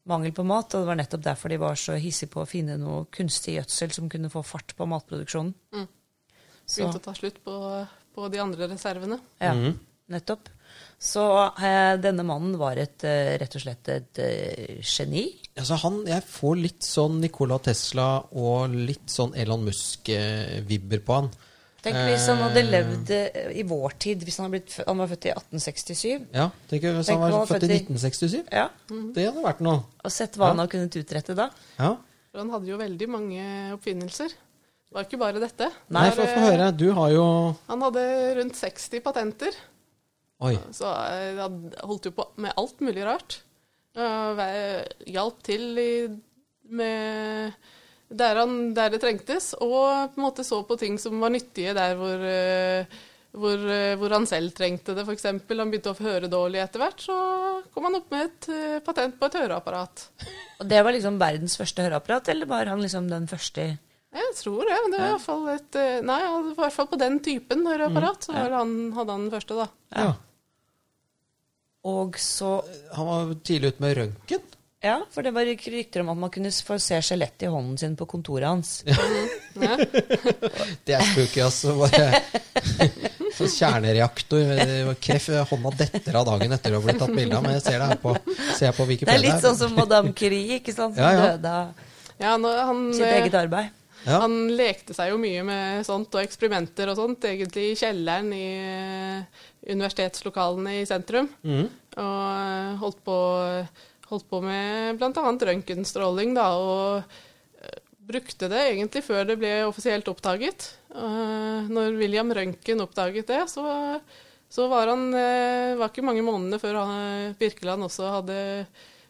mangel på mat, og det var nettopp derfor de var så hissige på å finne noe kunstig gjødsel som kunne få fart på matproduksjonen. Mm. begynte å ta slutt på, på de andre reservene. ja, mm. nettopp. Så eh, denne mannen var et, eh, rett og slett et uh, geni. altså han, Jeg får litt sånn Nicola Tesla og litt sånn Elon Musk-vibber på han. Tenk hvis han hadde Eh. levd eh, i vår tid, hvis han, hadde blitt, han var født i 1867. Ja, tenk Hvis Tenk han var var født i født i- 1967. Ja, Det hadde vært noe. Og sett hva han hadde kunnet utrette da. Ja. For han hadde jo veldig mange oppfinnelser. Det var ikke bare dette. Nei, for å få høre. Du har jo Han hadde rundt 60 patenter. Oi. Så eh, han holdt jo på med alt mulig rart. Hjalp til i, med der, han, der det trengtes, og på en måte så på ting som var nyttige der hvor, eh, hvor, eh, hvor han selv trengte det. F.eks. han begynte å høre dårlig etter hvert, så kom han opp med et eh, patent på et høreapparat. Og det var liksom verdens første høreapparat, eller var han liksom den første Jeg tror det. men det var i hvert fall et Nei, i hvert fall på den typen høreapparat så var han, hadde han den første, da. Ja. Og så Han var tidlig ute med røntgen. Ja, for det var rykter om at man kunne få se skjelettet i hånden sin på kontoret hans. Ja. Det er spooky, altså. Bare sånn kjernereaktor. eh, Kreft, hånda detter av dagen etter å ha blitt tatt bilde av. Men jeg ser det her på, ser jeg på Det er litt sånn som Madame Curie, ikke sant? Som Ja, ja. døde av Ja, han, sitt eh, eget arbeid. Ja. han lekte seg jo mye med sånt og eksperimenter og sånt, egentlig i kjelleren i eh, universitetslokalene i sentrum. Mm. Og holdt på, holdt på med bl.a. røntgenstråling, da, og eh, brukte det egentlig før det ble offisielt oppdaget. Eh, når William Røntgen oppdaget det, så, så var han eh, var ikke mange månedene før han, Birkeland også hadde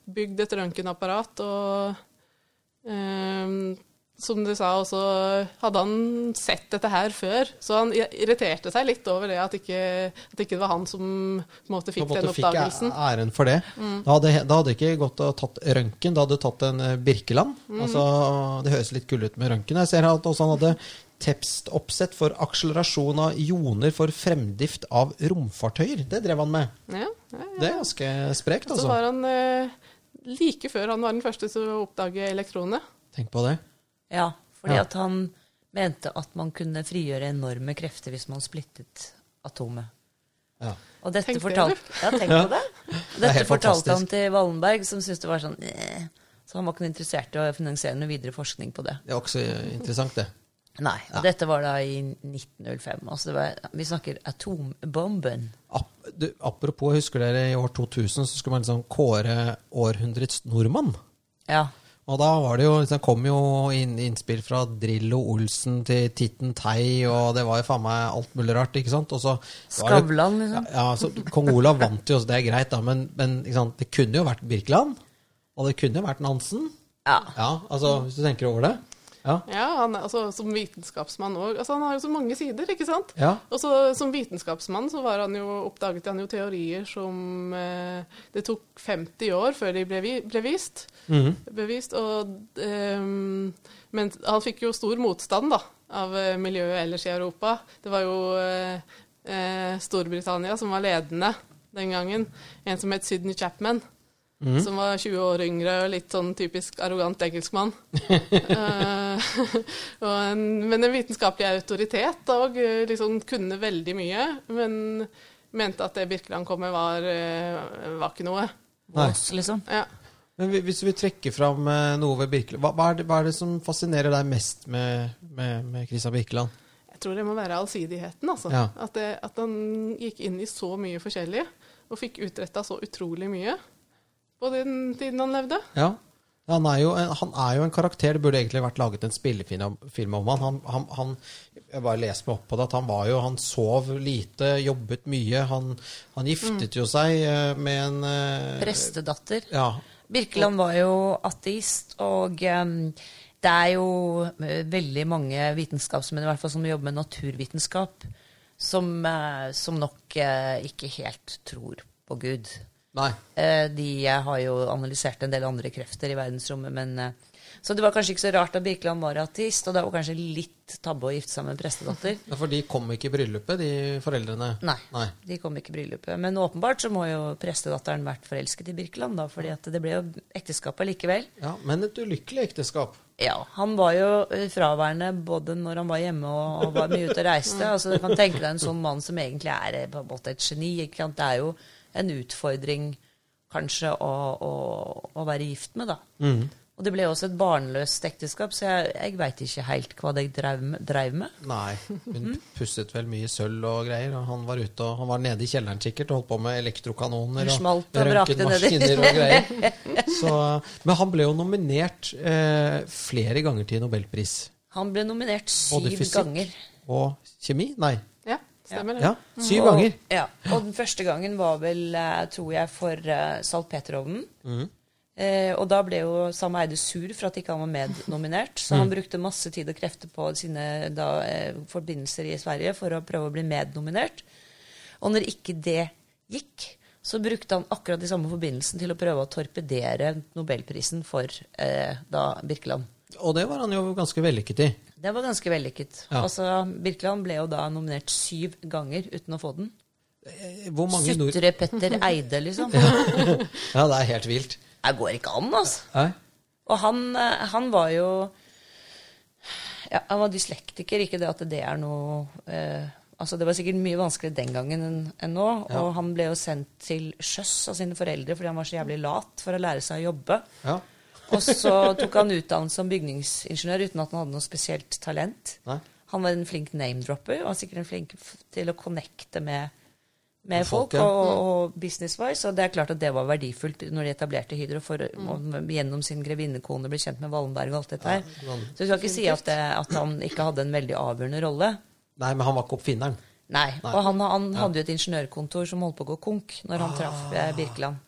bygd et røntgenapparat. og som du sa, også hadde han sett dette her før, så han irriterte seg litt over det at ikke, at ikke det var han som måte fikk en måte den oppdagelsen. Fikk æren for det. Da hadde, da hadde ikke gått og tatt røntgen, da hadde du tatt en eh, Birkeland. Mm. Altså, det høres litt kull ut med røntgen. Jeg ser at også han hadde tekstoppsett for akselerasjon av ioner for fremdrift av romfartøyer. Det drev han med. Ja, ja, ja. Det er ganske sprekt, Så altså. var han eh, like før han var den første til å oppdage elektronene. Tenk på det. Ja, fordi Ja. at han mente at man kunne frigjøre enorme krefter hvis man splittet atomet. Ja. Og dette Tenk fortalte, ja, tenk på det. Og dette det fortalte han til Wallenberg, som syntes det var sånn eh. Så han var ikke noe interessert i å finansiere noe videre forskning på det. Det er også interessant, det. Nei, Ja. Dette var da i 1905. Altså det var, vi snakker atombomben. Ap du, apropos, husker dere i år 2000 så skulle man liksom kåre århundrets nordmann? Ja. Og da var det jo, det kom jo inn, innspill fra Drillo Olsen til Titten Tei, og det var jo faen meg alt mulig rart, ikke sant? Og så Skavlan, liksom. Ja, så Kong Olav vant jo, så det er greit, da, men, men det kunne jo vært Birkeland, og det kunne jo vært Nansen. Ja. Ja, altså, hvis du tenker over det. Ja. Ja, han, altså, Som vitenskapsmann òg. Altså, han har jo så mange sider, ikke sant? Ja. Og så Som vitenskapsmann så var han jo, oppdaget han jo teorier som eh, Det tok 50 år før de ble, vi, ble vist. Mhm. bevist. Og, eh, men han fikk jo stor motstand da, av eh, miljøet ellers i Europa. Det var jo eh, eh, Storbritannia som var ledende den gangen. En som het Sydney Chapman. Som var 20 år yngre og litt sånn typisk arrogant engelskmann. uh, og en, men en vitenskapelig autoritet og eh, liksom kunne veldig mye. Men mente at det Birkeland kom med, var, eh, var ikke noe. Vås, liksom. Ja. Men hvis vi trekker fram noe ved Birkeland, hva, hva, er det, hva er det som fascinerer deg mest med, med, med Christian Birkeland? Jeg tror det må være allsidigheten. Altså. Ja. At, det, at han gikk inn i så mye forskjellig, og fikk utretta så utrolig mye på den tiden han levde. Ja. Han er, jo en, han er jo en karakter. Det burde egentlig vært laget en spillefilm om han. Han, han, han Jeg bare leser meg opp på det. at Han var jo, han sov lite, jobbet mye. Han, han giftet jo seg eh, med en eh, Prestedatter. Ja. Birkeland var jo ateist, og um, det er jo eh, veldig mange vitenskapsmenn i hvert fall som jobber med naturvitenskap, som, som nok uh, ikke helt tror på Gud. Nei. Eh, De har jo analysert en del andre krefter i verdensrommet, men eh, Så det var kanskje ikke så rart at Birkeland var ateist, og det var kanskje litt tabbe å gifte seg med en prestedatter. Ja, For de kom ikke i bryllupet, de foreldrene? Nei, Nei. de kom ikke i bryllupet. Men åpenbart så må jo prestedatteren vært forelsket i Birkeland, da, fordi det ble jo ekteskap likevel. Ja, Men et ulykkelig ekteskap. Ja, han var jo eh, fraværende både når han var hjemme og, og var mye ute og reiste. altså Du kan tenke deg en sånn mann som egentlig er på en måte et geni. Ikke sant? Det er jo en utfordring kanskje å, å, å være gift med, da. Og det ble også et barnløst ekteskap, så jeg, jeg veit ikke helt hva de drev med. Drev med. Nei. Hun pusset vel mye sølv og greier. Og han var ute og han var nede i kjelleren sikkert og holdt på med elektrokanoner og røntgenmaskiner og greier. Så, men han ble jo nominert eh, flere ganger til Nobelpris. Han ble nominert Både syv fysikk ganger. og kjemi? Nei. Ja, stemmer det. Ja, syv Og- ganger. Ja, og den første gangen var vel, eh, tror jeg, for uh, salpeterovnen. Mm. Eh, og da ble jo Sam Eide sur for at ikke han var mednominert, så mm. han brukte masse tid og krefter på sine da, eh, forbindelser i Sverige for å prøve å bli mednominert. Og når ikke det gikk, så brukte han akkurat de samme forbindelsen til å prøve å torpedere nobelprisen for eh, da Birkeland. Og det var han jo ganske vellykket i. Det var ganske vellykket. Ja. Altså, Birkeland ble jo da nominert syv ganger uten å få den. Eh, Hvor mange. Sutre Petter Eide, liksom. Ja, det er helt vilt. Det går ikke an, altså. Nei? Og han, eh, han var jo ja, Han var dyslektiker, ikke det at det er noe eh, Altså, det var sikkert mye vanskeligere den gangen enn enn nå. Ja. Og han ble jo sendt til sjøs av sine foreldre fordi han var så jævlig lat for å lære seg å jobbe. Ja. Og så tok han utdannelse som bygningsingeniør uten at han hadde noe spesielt talent. Nei. Han var en flink name-dropper og sikkert en flink til å connecte med, med folk, folk, ja. og, og business-wise. Og det er klart at det var verdifullt når de etablerte Hydro, for å gjennom sin grevinnekone ble kjent med Wallenberg og alt dette her. Ja, Så vi skal ikke si at, det, at han ikke hadde en veldig avgjørende rolle. Nei, men han var ikke oppfinneren. Nei. Nei. Og han, han hadde jo et ingeniørkontor som holdt på å gå konk når han traff eh, Birkeland.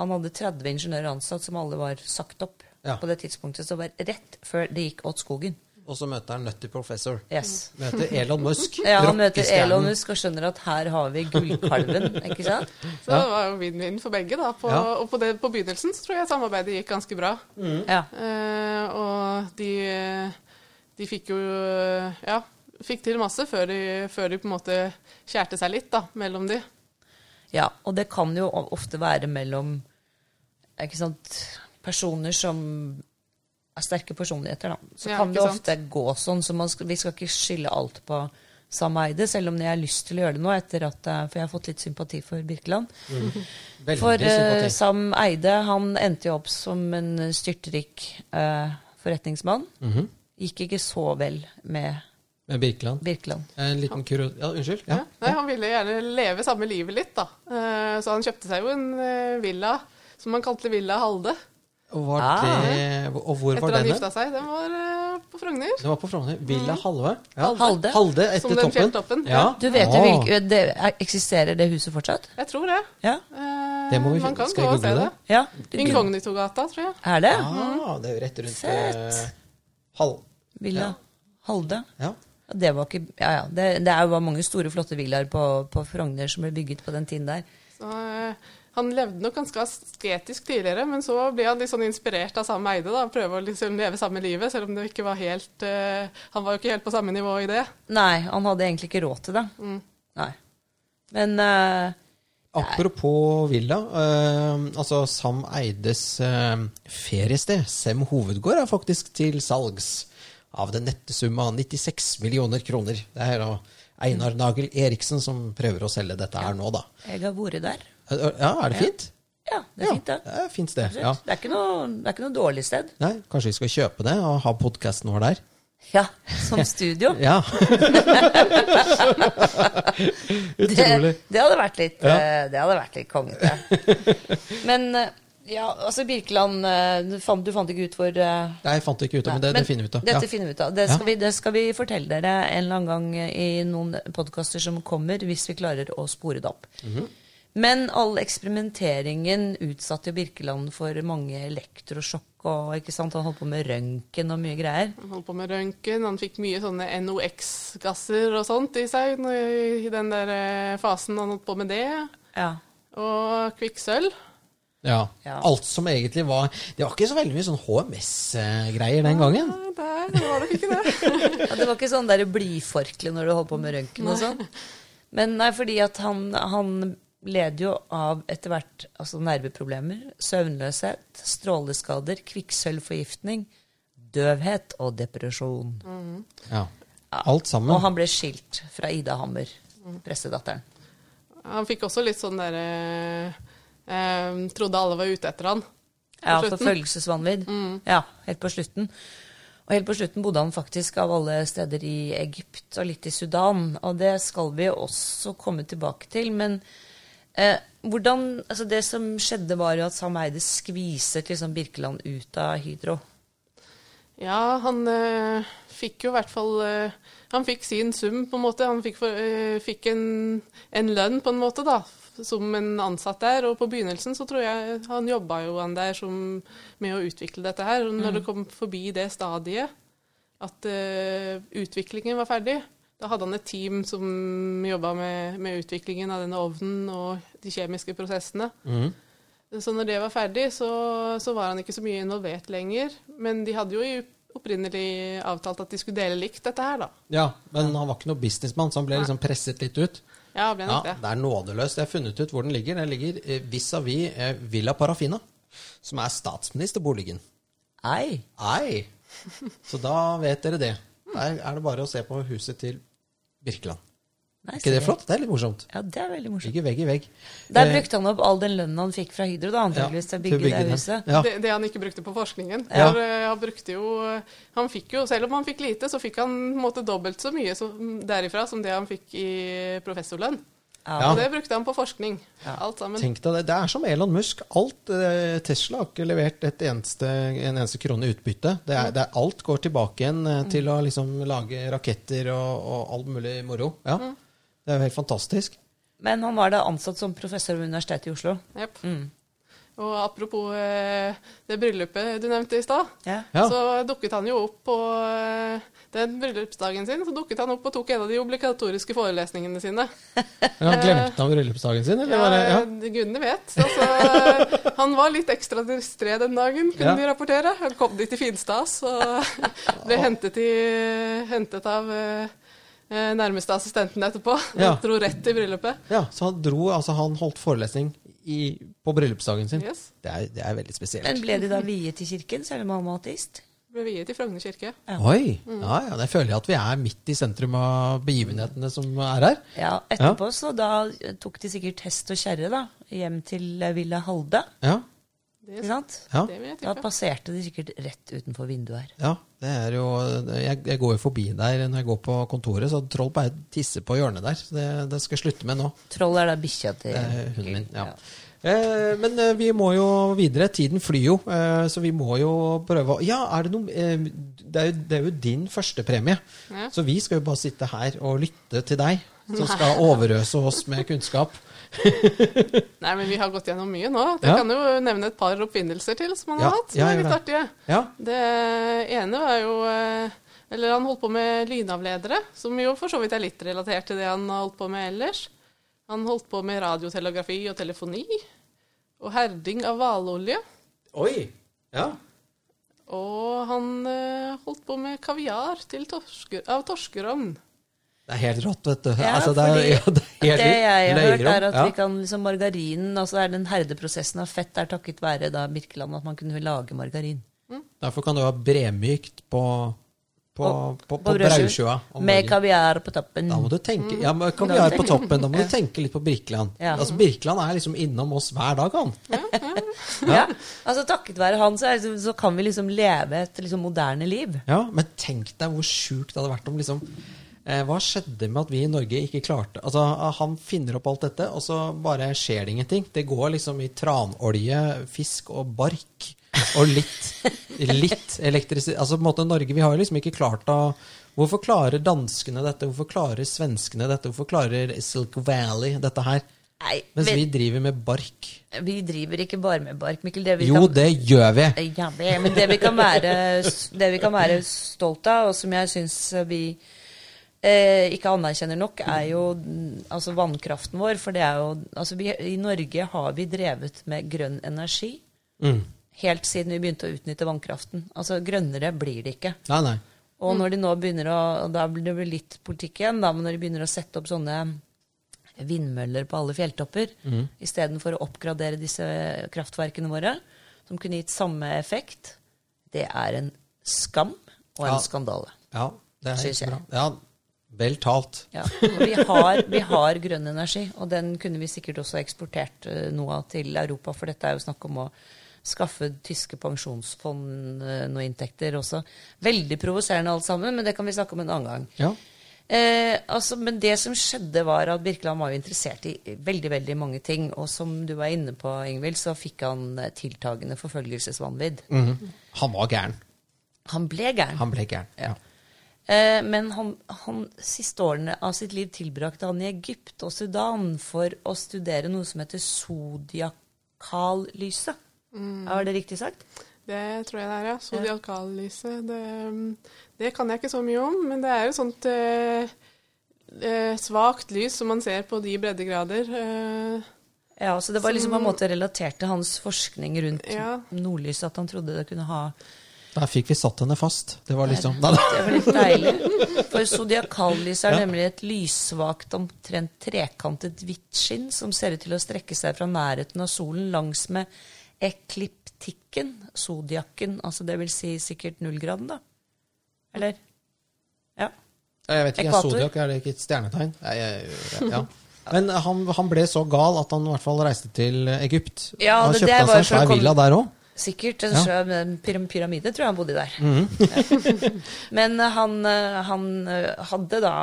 Han hadde 30 ingeniører ansatt som alle var sagt opp Ja. på det tidspunktet. Så det var rett før det gikk åt skogen. Og så møter han Nutty Professor. Yes. Møter Elon Musk. Ja, han møter. Elon Musk og skjønner at her har vi gullkalven, ikke sant? Så det var jo vinn-vinn for begge. da. På, Ja. Og på, det, på begynnelsen så tror jeg samarbeidet gikk ganske bra. Ja. Eh, og de, de fikk jo Ja, fikk til masse før de, før de på en måte kjærte seg litt da, mellom de. Ja. Og det kan jo ofte være mellom ikke sant, personer som er sterke personligheter, da. Så Ja, kan det ofte sant? gå sånn. Så man skal, vi skal ikke skylde alt på Sam Eide, selv om jeg har lyst til å gjøre det nå, etter at, eh, for jeg har fått litt sympati for Birkeland. Mm. For uh. Sam Eide han endte jo opp som en styrtrik uh, forretningsmann. Mhm. Gikk ikke så vel Med Birkeland. Birkeland. En liten kuro... Ja, unnskyld? Ja. Ja. Nei, han ville gjerne leve samme livet litt, da. Eh, så han kjøpte seg jo en eh, villa som han kalte Villa Halde. Og, var Ah. det, og hvor Etter var han gifta seg. Den var eh, på Frogner. Den var på Frogner. Villa Halve. Ja. Halde. Halde etter Som den toppen. toppen. Ja. Du vet jo Å, hvilke det, er- Eksisterer det huset fortsatt? Jeg tror det. Ja. Eh, Det må vi man kan skal gå og se det. det? ja. Inkognitogata, tror jeg. Er det? Ah, det er jo rett rundt Sett. Hal... Villa Halde? Ja. Ja, Det var ikke Ja, ja. Det, det var mange store, flotte villaer på, på Frogner som ble bygget på den tiden der. Så, eh, han levde nok ganske asketisk tidligere, men så ble han litt sånn inspirert av Sam Eide. da, Prøve å liksom leve samme livet, selv om det ikke var helt eh, Han var jo ikke helt på samme nivå i det. Nei, han hadde egentlig ikke råd til det. Mm. Nei. Men eh, Apropos villa. eh, altså Sam Eides eh, feriested, Sem hovedgård, er faktisk til salgs. Av den nette sum av 96 millioner kroner. Det er da Einar Nagel Eriksen som prøver å selge dette her nå, da. jeg har vært der. Ja, er det fint? Ja, det er fint, det. Ja, det er fint sted. Ja. Det, er ikke noe, det er ikke noe dårlig sted. Nei, kanskje vi skal kjøpe det og ha podkasten vår der? Ja, som studio. Ja. Utrolig. Det, det hadde vært litt, Ja. eh, det hadde vært litt kongete. Men eh, ja, altså Birkeland eh, du fant, du fant ikke ut hvor eh, Nei, jeg fant ikke ut av, men det, det finner vi ut av. Dette Ja. finner vi ut av. Det skal, Ja. vi, det skal vi fortelle dere en eller annen gang i noen podkaster som kommer, hvis vi klarer å spore det opp. Mhm. Men all eksperimenteringen utsatte jo Birkeland for mange elektrosjokk, og ikke sant, han holdt på med røntgen og mye greier. Han holdt på med røntgen, han fikk mye sånne NOx-gasser og sånt i seg i den der eh, fasen han holdt på med det. Ja. Og kvikksølv. Ja. Ja. Alt som egentlig var Det var ikke så veldig mye sånn HMS-greier den gangen. Nei, det var det ikke det. Ja, det var ikke sånn der blyforkle når du holdt på med røntgen og sånn. Men nei, fordi at han, han led jo av etter hvert altså nerveproblemer, søvnløshet, stråleskader, kvikksølvforgiftning, døvhet og depresjon. Ja. Alt sammen. Og han ble skilt fra Ida Hammer, pressedatteren. Han fikk også litt sånn derre eh, Trodde alle var ute etter han. Ja, forfølgelsesvanvidd. Mm. Ja, helt på slutten. Og helt på slutten bodde han faktisk av alle steder i Egypt og litt i Sudan. Og det skal vi også komme tilbake til. Men eh, hvordan Altså, det som skjedde, var jo at Sam Eide skviset liksom Birkeland ut av Hydro. Ja, han eh, fikk jo i hvert fall eh, Han fikk sin sum, på en måte. Han fikk, for, eh, fikk en, en lønn, på en måte, da, som en ansatt der. Og på begynnelsen så tror jeg han jobba jo han der som, med å utvikle dette her. Og når det kom forbi det stadiet at uh, utviklingen var ferdig, da hadde han et team som jobba med, med utviklingen av denne ovnen og de kjemiske prosessene. Mm. Så når det var ferdig, så, så var han ikke så mye involvert lenger. Men de hadde jo i- opprinnelig avtalt at de skulle dele likt dette her, da. Ja, men han var ikke noe businessmann, så han ble liksom presset litt ut. Ja, ble Ja, det. Det er nådeløst. Jeg har funnet ut hvor den ligger. Den ligger eh, vis-à-vis -vis Villa Parafina. Som er statsministerboligen. Ei. Ei! Så da vet dere det. Der er det bare å se på huset til Birkeland. Nei, ikke det flott? Det er litt morsomt. Ja, det er veldig morsomt. Ikke vegg i vegg. Der Eh, brukte han opp all den lønnen han fikk fra Hydro, da, antakeligvis, til å bygge det huset. Ja. Det, det han ikke brukte på forskningen. Ja. For, eh, han brukte jo Han fikk jo, selv om han fikk lite, så fikk han på en måte dobbelt så mye som, derifra som det han fikk i professorlønn. Ja. Og det brukte han på forskning. Alt sammen. Tenk deg det. Det er som Elon Musk. Alt, eh, Tesla har ikke levert et eneste, en eneste krone i utbytte. Det er, det er, alt går tilbake igjen eh, til å liksom lage raketter og, og all mulig moro. Ja. Det er jo helt fantastisk. Men han var da ansatt som professor ved Universitetet i Oslo. Yep. Mm. Og apropos eh, det bryllupet du nevnte i stad, Ja. Så dukket han jo opp på eh, den bryllupsdagen sin. Så dukket han opp og tok en av de obligatoriske forelesningene sine. Men han glemte han bryllupsdagen sin? Eller? var det- Ja, Ja. gudene vet. Altså, han var litt ekstra distré den dagen, kunne Ja. de rapportere. Han kom dit i finstas og ble hentet, i, hentet av eh, eh, nærmeste assistenten etterpå. Ja. Han dro rett til bryllupet. ja, så han dro, altså han holdt forelesning i, på bryllupsdagen sin. Yes. Det, er, det er veldig spesielt. Men ble de da viet i kirken, selv om han var ateist? Ble viet i Frogner kirke. Oi! Ja, ja, det føler jeg at vi er midt i sentrum av begivenhetene som er her. Ja, etterpå så da tok de sikkert hest og kjerre da, hjem til eh, Villa Halde, Ja, Det, ikke sant? ja. det vil jeg Da passerte de sikkert rett utenfor vinduet her. Ja, det er jo Jeg, jeg går jo forbi der når jeg går på kontoret, så Troll bare tisser på hjørnet der. Det, det skal jeg slutte med nå. Troll er da bikkja til er hunden min. Ja. Eh, men eh, vi må jo videre. Tiden flyr jo, eh, så vi må jo prøve å Ja, er det noe eh, det, er jo, det er jo din første premie. Ja. Så vi skal jo bare sitte her og lytte til deg, som skal overøse oss med kunnskap. Nei, men vi har gått gjennom mye nå. Jeg Ja. kan jo nevne et par oppfinnelser til som han Ja, har hatt. Som ja, er litt artige. Det ene var jo eh, Eller han holdt på med lynavledere, som jo for så vidt er litt relatert til det han har holdt på med ellers. Han holdt på med radiotelegrafi og telefoni. Og herding av hvalolje. Oi! Ja. Og han eh, holdt på med kaviar til torsker, av torskerogn. Det er helt rått, vet du. Ja, altså, det, er, fordi ja, det, er helt Det jeg har hørt, er at ja. vi kan liksom margarinen Altså er den herdeprosessen av fett er takket være da Birkeland at man kunne lage margarin. Derfor kan du ha bremykt på, på, På- på, på, på Med kaviar på toppen. Da må du tenke Ja, med kaviar på toppen. Da må du tenke litt på Birkeland. Ja. Altså, Birkeland er liksom innom oss hver dag, han. Ja, altså Takket være han så, er, så kan vi liksom leve et liksom moderne liv. Ja, Men tenk deg hvor sjukt det hadde vært om liksom Hva skjedde med at vi i Norge ikke klarte Altså, Han finner opp alt dette, og så bare skjer det ingenting. Det går liksom i tranolje, fisk og bark. Og litt, litt elektrisitet Altså på en måte Norge, Vi har jo liksom ikke klart å Hvorfor klarer danskene dette? Hvorfor klarer svenskene dette? Hvorfor klarer Silk Valley dette her? Nei, Mens vi men, driver med bark. vi driver ikke bare med bark, Mikkel. Det vi Jo, kan, det gjør vi! Ja, men det vi kan være, det vi kan være stolt av, og som jeg syns vi eh, ikke anerkjenner nok, er jo altså vannkraften vår. For det er jo Altså, vi, i Norge har vi drevet med grønn energi Mm. helt siden vi begynte å utnytte vannkraften. Altså, grønnere blir det ikke. Nei, nei. Og når de nå begynner å og Da blir det litt politikk igjen, da, men når de begynner å sette opp sånne vindmøller på alle fjelltopper Mm. istedenfor å oppgradere disse kraftverkene våre, som kunne gitt samme effekt, det er en skam og en Ja. skandale. Ja, det er helt ikke bra. Ja, vel talt. Ja. Vi, har, vi har grønn energi, og den kunne vi sikkert også eksportert eh, noe av til Europa, for dette er jo snakk om å skaffe tyske pensjonsfond eh, noen inntekter også. Veldig provoserende alt sammen, men det kan vi snakke om en annen gang. Ja. Eh, altså, men det som skjedde, var at Birkeland var jo interessert i veldig veldig mange ting. Og som du var inne på, Ingvild, så fikk han eh, tiltagende forfølgelsesvanvidd. Mhm. Han var gæren. Han ble gæren. Han ble gæren. Ja. Eh, men han, han siste årene av sitt liv tilbrakte han i Egypt og Sudan for å studere noe som heter zodiakallyset. Er det riktig sagt? Det tror jeg det er, ja. Sodiakallyset. Det, det kan jeg ikke så mye om, men det er jo sånt eh, eh, svakt lys som man ser på de breddegrader. Eh, Ja, så Det var liksom på en måte relatert til hans forskning rundt Ja. nordlyset, at han trodde det kunne ha Der fikk vi satt henne fast. Det var liksom. Det var litt deilig. For zodiakallyset er nemlig et lyssvakt, omtrent trekantet hvitt skinn som ser ut til å strekke seg fra nærheten av solen langs med ekliptikken, zodiakken, altså det vil si sikkert nullgraden, da? Eller? Ja. Jeg vet ikke, Ekvator. Zodiac, er det ikke et stjernetegn? Jeg, jeg, ja. Men han, han ble så gal at han i hvert fall reiste til Egypt. Ja, han kjøpte han seg en svær villa der òg. Sikkert en sjø med en pyramide, tror jeg han bodde der. Mm. Men eh, han, eh, han eh, hadde da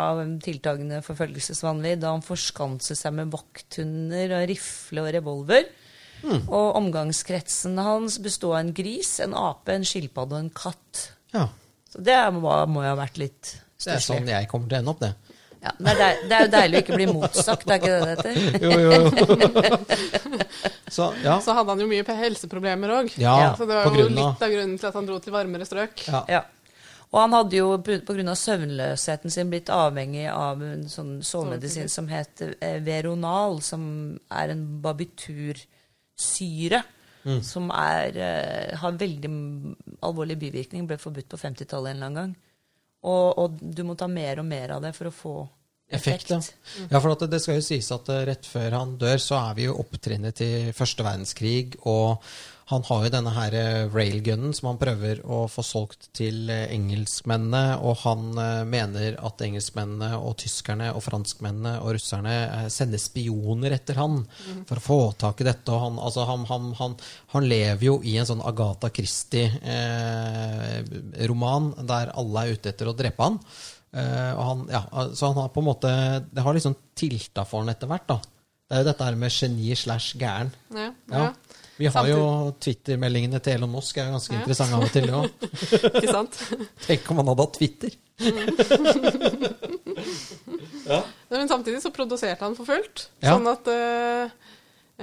tiltagende forfølgelsesvanlig da han forskanset seg med vakthunder og rifle og revolver. Og omgangskretsen hans bestod av en gris, en ape, en skilpadde og en katt. Ja. Så det må, må jo ha vært litt Det er sånn jeg kommer til å ende opp, det. Ja, det, er deil, det er jo deilig å ikke bli motsagt, er ikke det det heter? Jo, jo, jo. Så, ja. Så hadde han jo mye helseproblemer òg. Ja, så det var jo grunnen. litt av grunnen til at han dro til varmere strøk. ja. Ja. Og han hadde jo pga. søvnløsheten sin blitt avhengig av en sånn sovemedisin som heter eh, Veronal, som er en barbitursyre. Som er, eh, har veldig alvorlig bivirkning. Ble forbudt på 50-tallet en eller annen gang. Og, og du må ta mer og mer av det for å få Effekt, effekt. ja. ja for at det, det skal jo sies at eh, rett før han dør, så er vi jo opptrinnet til første verdenskrig, og han har jo denne her eh, railgunnen som han prøver å få solgt til eh, engelskmennene, og han eh, mener at engelskmennene og tyskerne og franskmennene og russerne eh, sender spioner etter han for å få tak i dette, han, altså, han, han, han, lever jo i en sånn Agatha Christie-roman der alle er ute etter å drepe han. Eh, ja, så han har på en måte Det har liksom tilta for han etter hvert, da. Det er jo dette her med geni slash gæren. Ja, Ja. Ja. Vi har jo Twitter-meldingene til Elon Musk, er jo ganske Ja. interessante av og til. Ja. Ikke sant? Tenk om han hadde hatt Twitter! Men samtidig så produserte han for fullt. Ja. Sånn at uh,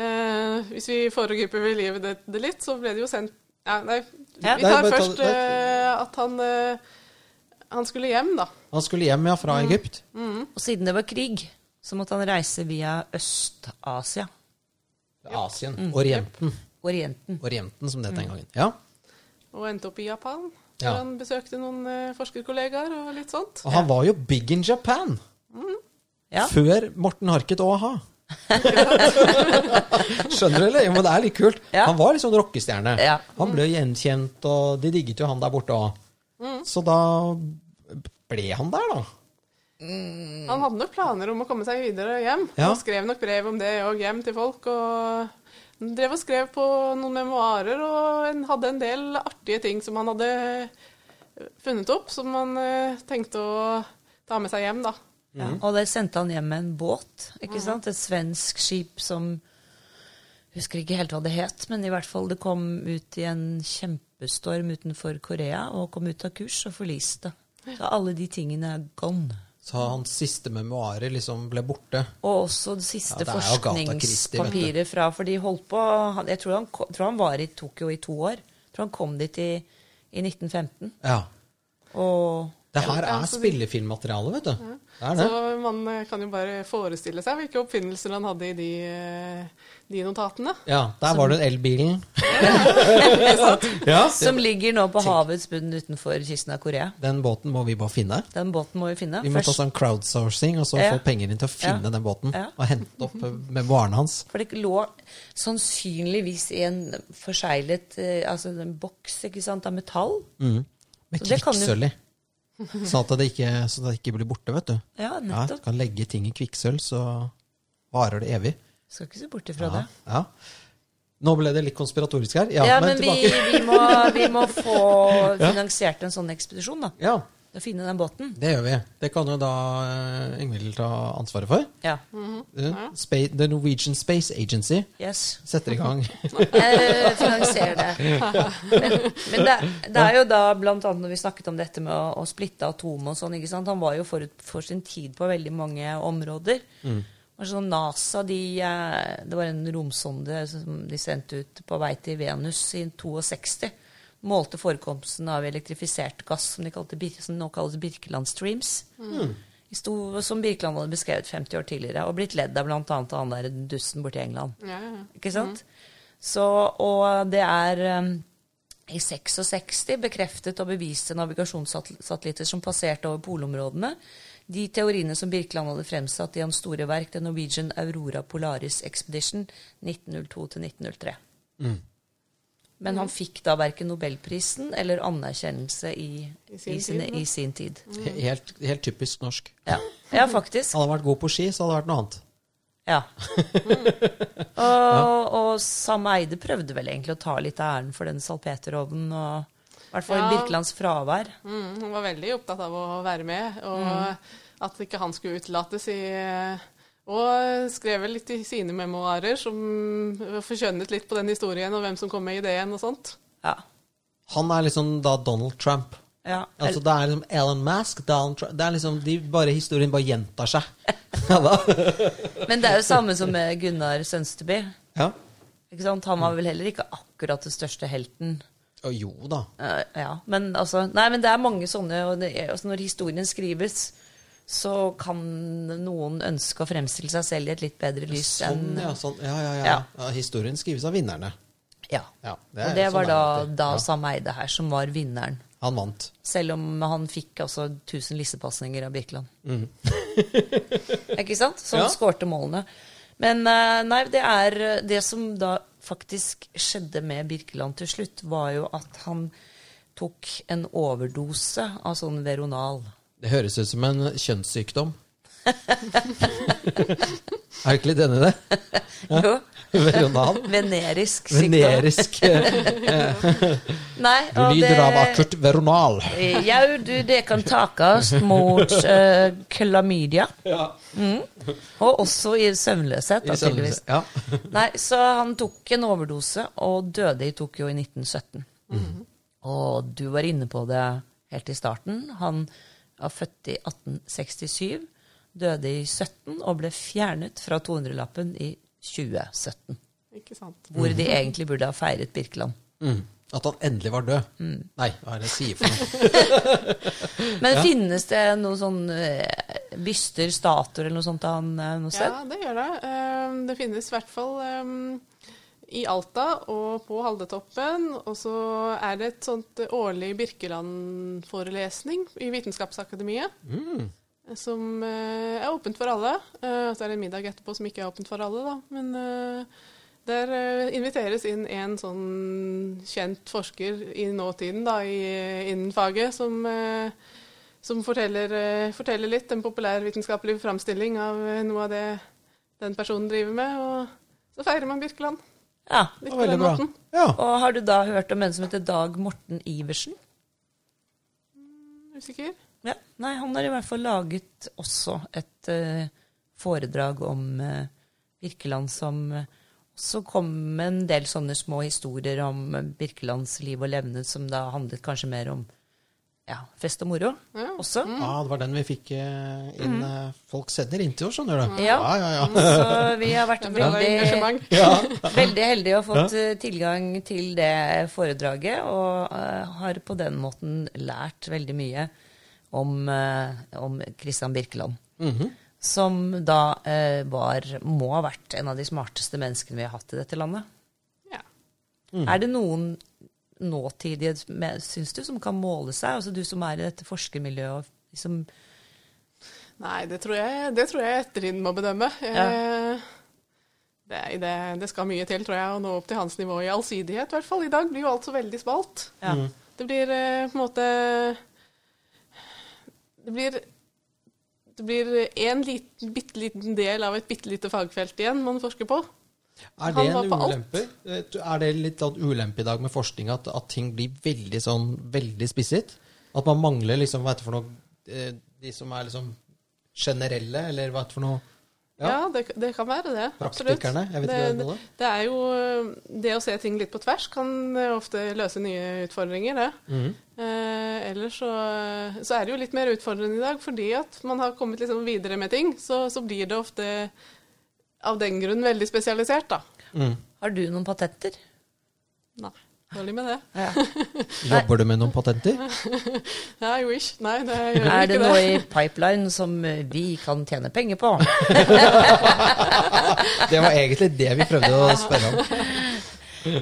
uh, hvis vi foregriper ved livet det, det litt, så ble det jo sendt ja, Nei, Ja. vi tar først det- eh, at han, han skulle hjem, da. Han skulle hjem ja, fra Egypt. Og siden det var krig, så måtte han reise via Øst-Asia. Asien. Orienten. Orienten. Orienten, som det het den gangen. Ja. Og endte opp i Japan. Ja. Hvor han besøkte noen eh, forskerkollegaer og litt sånt. Og han var jo big in Japan Ja. før Morten Harket og a-ha. Skjønner du, eller? Jo, men det er litt kult. Ja. Han var litt sånn rockestjerne. Ja. Han ble gjenkjent, og de digget jo han der borte òg. Så da ble han der, da. Han hadde nok planer om å komme seg videre hjem. Ja. Han skrev nok brev om det og hjem til folk. og han drev og skrev på noen memoarer og han hadde en del artige ting som han hadde funnet opp, som han eh, tenkte å ta med seg hjem, da. Ja, og det sendte han hjem med en båt. ikke sant? Et svensk skip som Husker ikke helt hva det het, men i hvert fall det kom ut i en kjempestorm utenfor Korea og kom ut av kurs og forliste. Så alle de tingene er gone. Så hans siste memoarer liksom ble borte. Og også det siste Ja, det forskningspapiret fra For de holdt på Jeg tror han, tror han var i Tokyo i to år. Jeg tror han kom dit i, i 1915. Ja. Og Det her Ja, er spillefilmmateriale, vet du. Det er det. Så man kan jo bare forestille seg hvilke oppfinnelser han hadde i de, eh, de notatene. Ja, der var det elbilen. ja, Som ligger nå på havets bunn utenfor kysten av Korea. Den båten må vi bare finne. Den båten må vi finne. Vi må ta sånn crowdsourcing og så Ja. få penger inn til å finne Ja. den båten. Ja. Og hente opp med varene hans. For det lå sannsynligvis i en forseglet eh, altså en boks ikke sant, av metall. Med det kan jo- kvikksølv i. Sånn at det ikke, så det ikke blir borte, vet du. Ja, Ja, du kan legge ting i kvikksølv, så varer det evig. Skal ikke se bort ifra Ja, det. ja. Nå ble det litt konspiratorisk her. Ja, Ja, men, men vi, vi, må, vi må få finansiert en sånn ekspedisjon, da. Ja, Å finne den båten. det gjør vi. Det kan jo da eh, Ingvild ta ansvaret for. Ja. Eh, Spa The Norwegian Space Agency Yes. setter i gang. Jeg finansierer det. Men, men det, det er jo da blant annet når vi snakket om dette med å, å splitte atom og sånn, ikke sant. Han var jo forut for sin tid på veldig mange områder. Og sånn NASA, de, eh, Det var en romsonde som de sendte ut på vei til Venus i 62. Målte forekomsten av elektrifisert gass, som de kalte, som nå kalles Birkeland Streams. Mm. sto, som Birkeland hadde beskrevet 50 år tidligere, og blitt ledd av bl.a. han der dussen borti England. Ja, ja. Ikke sant? Så, og det er um, i 66 bekreftet og beviste navigasjonssatellitter som passerte over polområdene. De teoriene som Birkeland hadde fremsatt i hans store verk The Norwegian Aurora Polaris Expedition 1902-1903. Men han fikk da verken nobelprisen eller anerkjennelse i, I sin i, sine, tid, i sin tid. Helt, helt typisk norsk. Ja, ja faktisk. Hadde han vært god på ski, så hadde det vært noe annet. Ja. Og, og Sam Eide prøvde vel egentlig å ta litt av æren for den salpeterovnen, og i hvert fall Ja. Birkelands fravær. Mm, hun var veldig opptatt av å være med, og at ikke han skulle utelates i Og skrev vel litt i sine memoarer som forskjønnet litt på den historien og hvem som kom med ideen og sånt. Ja. Han er liksom da Donald Trump. ja. Altså Det er liksom Elon Musk, Donald Trump Det er liksom de bare Historien bare gjentar seg. ja, da. Men det er jo samme som med Gunnar Sønsteby. ja. Ikke sant? Han var vel heller ikke akkurat den største helten. Og jo da. Eh, ja, men altså Nei, men det er mange sånne og det, er- altså Når historien skrives, så kan noen ønske å fremstille seg selv i et litt bedre lys Sånn, enn ja. Sånn, ja, ja, ja. Ja. Historien skrives av vinnerne. Ja. Ja, og det sånn var da, da Ja. Sam Eide her som var vinneren. Han vant. Selv om han fikk altså 1000 lissepasninger av Birkeland. Mm. Ikke sant? Som Ja. skårte målene. Men eh, nei, det er Det som da faktisk skjedde med Birkeland til slutt, var jo at han tok en overdose av sånn Veronal. Det høres ut som en kjønnssykdom. er du ikke litt enig i det? Jo, Veronal? venerisk sykdom. Venerisk Nei, Du og lider det- av akutt veronal. Ja, du, det kan takes mot uh, klamydia. Ja. Og også i søvnløshet, da, tydeligvis. Ja. Nei, så han tok en overdose og døde i Tokyo i 1917. Og du var inne på det helt i starten. Han var født i 1867, døde i 17 og ble fjernet fra 200-lappen i 2017. Ikke sant? Hvor de egentlig burde ha feiret Birkeland. Mm. At han endelig var død. Mm. Nei, hva er det jeg sier for noe? Men finnes det noen sånn eh, byster, statuer eller noe sånt av han eh, noe sted? Ja, det gjør det. Eh, Det finnes i hvert fall i Alta og på Haldetoppen. Og så er det et sånt årlig Birkeland-forelesning i Vitenskapsakademiet. Mm. Som eh, er åpent for alle. Og Så er det en middag etterpå som ikke er åpent for alle, da. Men eh, der eh, inviteres inn en sånn kjent forsker i nåtiden da, i, innen faget, som, eh, som forteller, eh, forteller litt en populærvitenskapelig framstilling av eh, noe av det den personen driver med. Og så feirer man Birkeland. Ja. Litt Det på den bra. måten. Ja. Og har du da hørt om en som heter Dag Morten Iversen? Usikker? Ja. Nei, han har i hvert fall laget også et uh, foredrag om uh, Birkeland som så også kom med en del sånne små historier om eh, Birkelands liv og levnet, som da handlet kanskje mer om ja, fest og moro Ja. også. ja, det var den vi fikk eh, inn. Mm. Folk sender inntil oss, skjønner du. Ja. ja, ja. ja. Så vi har vært veldig, veldig heldige og fått eh, tilgang til det foredraget, og uh, har på den måten lært veldig mye om, Kristian om Christian Birkeland. -hmm. Som da uh, var, må ha vært en av de smarteste menneskene vi har hatt i dette landet. Ja. Er det noen nåtidige, med- syns du, som kan måle seg? Altså du som er i dette forskermiljøet og liksom Nei, det tror jeg, det tror jeg ettertiden må bedømme. Eh, Det, det, det skal mye til, tror jeg, å nå opp til hans nivå i allsidighet. I hvert fall i dag blir jo alt så veldig smalt. ja. Det blir eh, på en måte Det blir det blir én liten, bitte liten del av et bitte lite fagfelt igjen man forsker på. Er det en alt. ulempe? Eh, Er det litt ulempe i dag med forskning at, at ting blir veldig sånn veldig spisset? At man mangler liksom, hva heter det for noe eh, De som er liksom generelle, eller hva heter det for noe Ja, Ja. det, det kan være det. absolutt. Praktikerne? Jeg vet ikke det, det det er jo Det å se ting litt på tvers kan eh, ofte løse nye utfordringer, det. Mm. Eh, ellers så, så er det jo litt mer utfordrende i dag, fordi at man har kommet liksom videre med ting. Så, så blir det ofte av den grunn veldig spesialisert, da. Mm. Har du noen patenter? Nei, dårlig med det. Ja. Jobber du med noen patenter? I wish. Nei, det gjør Er det noe det. i pipeline som eh, vi kan tjene penger på? Det var egentlig det vi prøvde å spørre om.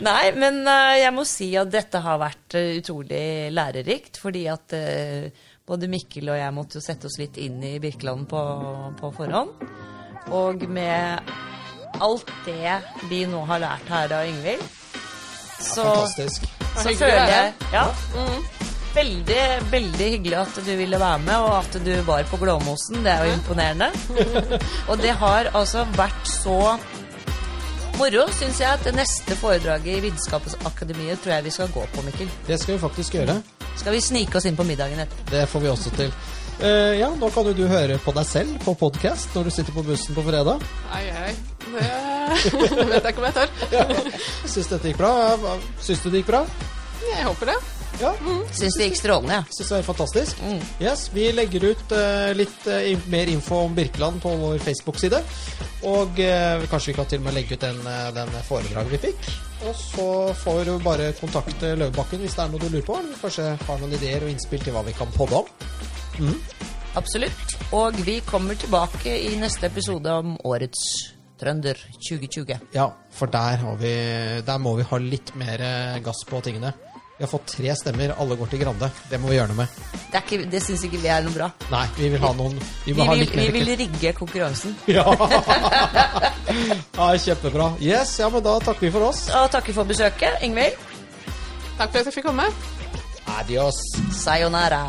Nei, men eh, jeg må si at dette har vært eh, utrolig lærerikt, fordi at både Mikkel og jeg måtte jo sette oss litt inn i Birkeland på, på forhånd. Og med alt det vi nå har lært her av Yngvild, så, så føler jeg ja, Veldig, veldig hyggelig at du ville være med, og at du var på Glåmosen. Det er jo imponerende. og det har altså vært så moro, syns jeg, at det neste foredraget i Vitenskapsakademiet tror jeg vi skal gå på, Mikkel. Det skal vi faktisk gjøre. Skal vi snike oss inn på middagen etterpå? Det får vi også til. Eh, ja, nå kan jo du høre på deg selv på podkast når du sitter på bussen på fredag. Hei, hei. Det vet jeg ikke om jeg tør. Syns dette gikk bra? Syns du det gikk bra? Jeg håper det. Ja, Syns det gikk strålende, syns det er fantastisk. Yes, Vi legger ut uh, litt uh, mer info om Birkeland på vår Facebook-side. Og uh, kanskje vi kan til og med legge ut den, den foredraget vi fikk. Og så får du bare kontakte Løvebakken hvis det er noe du lurer på. Eller kanskje har noen ideer og innspill til hva vi kan podde om. Absolutt. Og vi kommer tilbake i neste episode om årets Trønder 2020. Ja, for der, har vi, der må vi ha litt mer eh, gass på tingene. Vi har fått tre stemmer, alle går til Grande. Det må vi gjøre noe med. Det, ikke, det syns ikke vi er noe bra. Nei, vi vil ha noen Vi Vi vil, vi vil rigge konkurransen. Ja. ja, kjempebra. Yes, ja, men da takker vi for oss. Og takker for besøket, Ingvild. Takk for at jeg fikk komme. Adios. Sayonara.